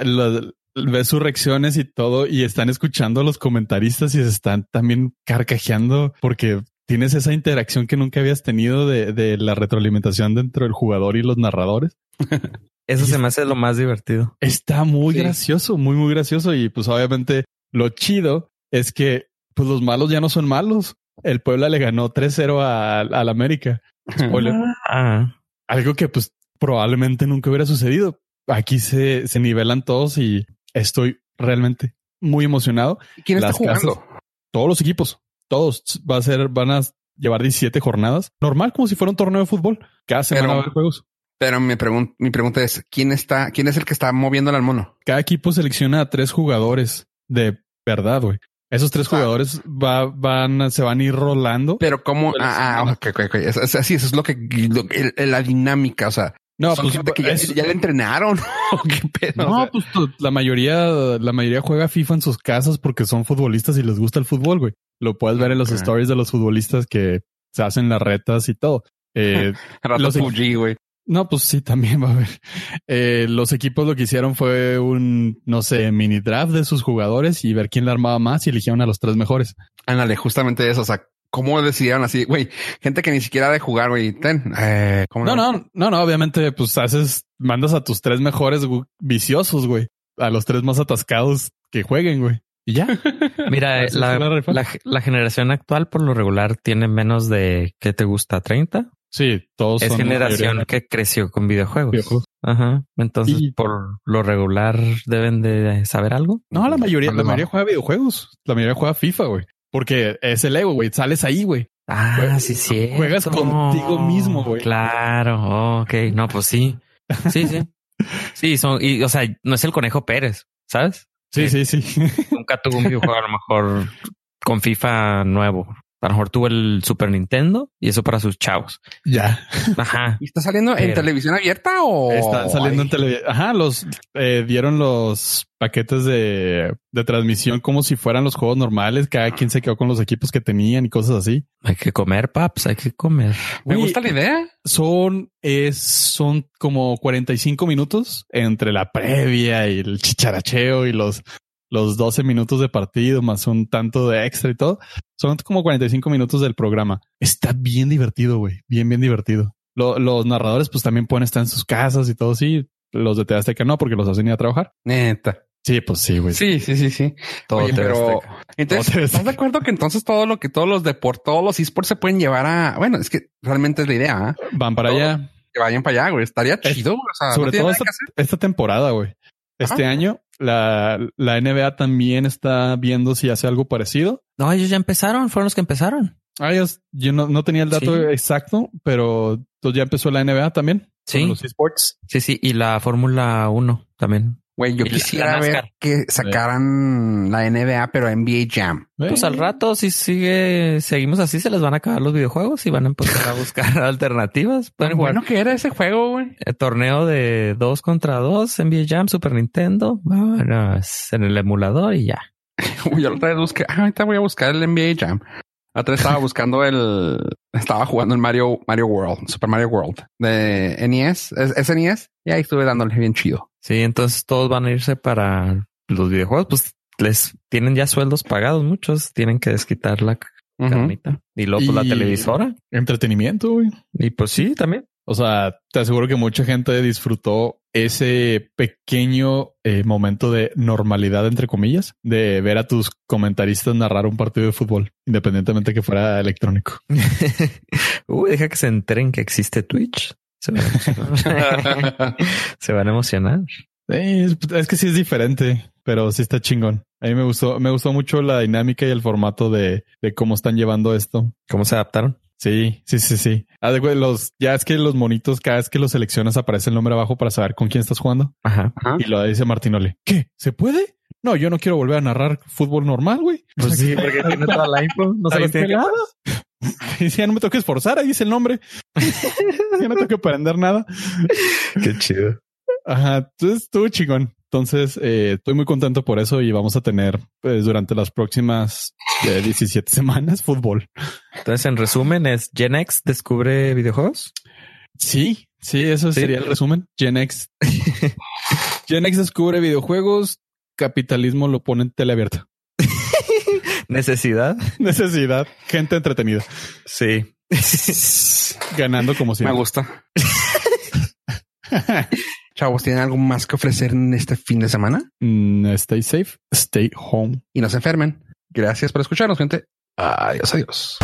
B: ves sus reacciones y todo y están escuchando a los comentaristas y se están también carcajeando porque tienes esa interacción que nunca habías tenido de, la retroalimentación dentro del jugador y los narradores.
C: Eso se me hace lo más divertido.
B: Está muy gracioso, muy, muy gracioso. Y pues obviamente lo chido es que pues los malos ya no son malos. El Puebla le ganó 3-0 al América. Ah. Algo que pues probablemente nunca hubiera sucedido. Aquí se, se nivelan todos y Estoy realmente muy emocionado.
A: ¿Quién está jugando?
B: todos los equipos, todos va a ser, van a llevar 17 jornadas. Normal, como si fuera un torneo de fútbol. Cada semana va a haber juegos.
A: Pero mi, mi pregunta es, ¿quién está, quién es el que está moviendo al mono?
B: Cada equipo selecciona a tres jugadores de verdad, güey. Esos tres jugadores va, van, se van a ir rolando.
A: Pero cómo, ah, ah, ok, ok, ok. así, eso es lo que, la dinámica, o sea, no, pues ya, le entrenaron.
B: No, pues la mayoría, la mayoría juega FIFA en sus casas porque son futbolistas y les gusta el fútbol, güey. Lo puedes ver en los stories de los futbolistas que se hacen las retas y todo. Eh,
A: los güey.
B: No, pues sí, también va a haber. Eh, los equipos lo que hicieron fue un, no sé, mini draft de sus jugadores y ver quién le armaba más y eligieron a los tres mejores.
A: Ándale, justamente eso. O sea, ¿Cómo decidieron así, güey? Gente que ni siquiera de jugar, güey. Ten, eh, ¿cómo
B: No, no, no, no. Obviamente, pues haces, mandas a tus tres mejores gu- viciosos, güey. A los tres más atascados que jueguen, güey. Y ya.
C: Mira,
B: Así
C: la,
B: fue la rifa.
C: la, la generación actual por lo regular tiene menos de, ¿qué te gusta? ¿30?
B: Sí, todos
C: Es
B: son
C: generación que creció con videojuegos.
B: videojuegos.
C: Ajá. Entonces,
B: Y-
C: por lo regular, deben de saber algo.
B: No, la mayoría, la mayoría juega videojuegos. La mayoría juega FIFA, güey. Porque es el ego, güey. Sales ahí, güey.
C: Ah, sí, sí.
B: juegas contigo mismo, güey.
C: Claro. Ok. No, pues sí. Sí, sí. Sí, son, y, o sea, no es el conejo Pérez, ¿sabes?
B: Sí, sí, sí.
C: Nunca tuvo un videojuego a lo mejor con FIFA nuevo. A lo mejor tuvo el Super Nintendo y eso para sus chavos.
B: ya.
C: Ajá.
A: ¿Y está saliendo en televisión abierta o
B: Está saliendo en televisión. Ajá, los eh, dieron los paquetes de, de transmisión como si fueran los juegos normales. Cada quien se quedó con los equipos que tenían y cosas así.
C: Hay que comer, paps, hay que comer.
A: Me gusta la idea.
B: Son, es, son como 45 minutos entre la previa y el chicharacheo y los, los 12 minutos de partido más un tanto de extra y todo. Son como 45 minutos del programa. Está bien divertido, güey. Bien, bien divertido. Lo- los narradores pues también pueden estar en sus casas y todo así. Los de TV Azteca no, porque los hacen ir a trabajar.
A: Neta.
B: Sí, pues sí, güey.
A: Sí, sí, sí, sí.
C: Todo
A: Oye, pero entonces,
B: Todo
A: ¿estás de acuerdo que entonces todo lo que todos los deportes, todos los esports se pueden llevar a, bueno, es que realmente es la idea, ¿ah?
B: Van para
A: Todo.
B: allá.
A: que vayan para allá, güey. Estaría
B: Es-
A: chido, güey. O sea,
B: sobre
A: no
B: todo esta temporada, güey. Este
A: Ajá.
B: año, la, la NBA también está viendo si hace algo parecido.
C: No, ellos ya empezaron, fueron los que empezaron.
B: Ah, ellos- yo no, no tenía el dato
C: Sí.
B: exacto, pero entonces ya empezó la NBA también.
C: Sí.
B: Los esports.
C: Sí, sí. Y la Fórmula 1 también.
A: Güey, yo
C: la-
A: quisiera
C: la
A: ver que sacaran la NBA, pero NBA Jam.
C: Pues al rato, si sigue, seguimos así, se les van a acabar los videojuegos y van a empezar a buscar alternativas. Pueden jugar
A: Bueno, que era ese juego, güey.
C: el torneo de dos contra dos, NBA Jam, Super Nintendo, vámonos en el emulador y ya.
A: Uy, Yo la otra vez busqué, ah, ahorita voy a buscar el NBA Jam. Otra estaba buscando el, estaba jugando el Mario, Mario World, Super Mario World de NES, es, es NES, y ahí estuve dándole bien chido.
C: Sí, entonces todos van a irse para los videojuegos, pues les tienen ya sueldos pagados, muchos tienen que desquitar la carnita. Y luego pues, la televisora.
B: Entretenimiento, güey.
C: Y pues sí, también.
B: O sea, te aseguro que mucha gente disfrutó ese pequeño eh, momento de normalidad, entre comillas, de ver a tus comentaristas narrar un partido de fútbol, independientemente que fuera electrónico.
C: Uy, deja que se enteren que existe Twitch. Se van a emocionar. se van a emocionar.
B: Eh, es, es que sí es diferente, pero sí está chingón. A mí me gustó, me gustó mucho la dinámica y el formato de, de cómo están llevando esto.
C: ¿Cómo se adaptaron?
B: Sí, sí, sí, sí. Ah, de los, ya es que los monitos, cada vez que los seleccionas aparece el nombre abajo para saber con quién estás jugando.
C: Ajá.
A: Ajá.
B: Y lo dice Martinoli. ¿Qué? ¿Se puede? No, yo no quiero volver a narrar fútbol normal, güey.
C: Pues sí, porque tiene toda la info. No los tiene que
B: ya no me tengo que esforzar, ahí dice el nombre. ya no tengo que aprender nada.
C: Qué chido.
B: Ajá, entonces estuvo chingón. Entonces, eh, estoy muy contento por eso y vamos a tener pues, durante las próximas eh, 17 semanas fútbol.
C: Entonces, en resumen, es Gen X descubre videojuegos.
B: Sí, sí, eso
C: Sí.
B: sería el resumen. Gen X. Gen X descubre videojuegos, capitalismo lo pone en teleabierta.
C: Necesidad.
B: Necesidad, gente entretenida,
C: Sí.
B: ganando como
A: Me
B: siempre.
A: gusta. Chavos, ¿tienen algo más que ofrecer en este fin de semana?
B: Mm, stay safe, stay home.
A: Y no se enfermen. Gracias por escucharnos, gente. Adiós, adiós.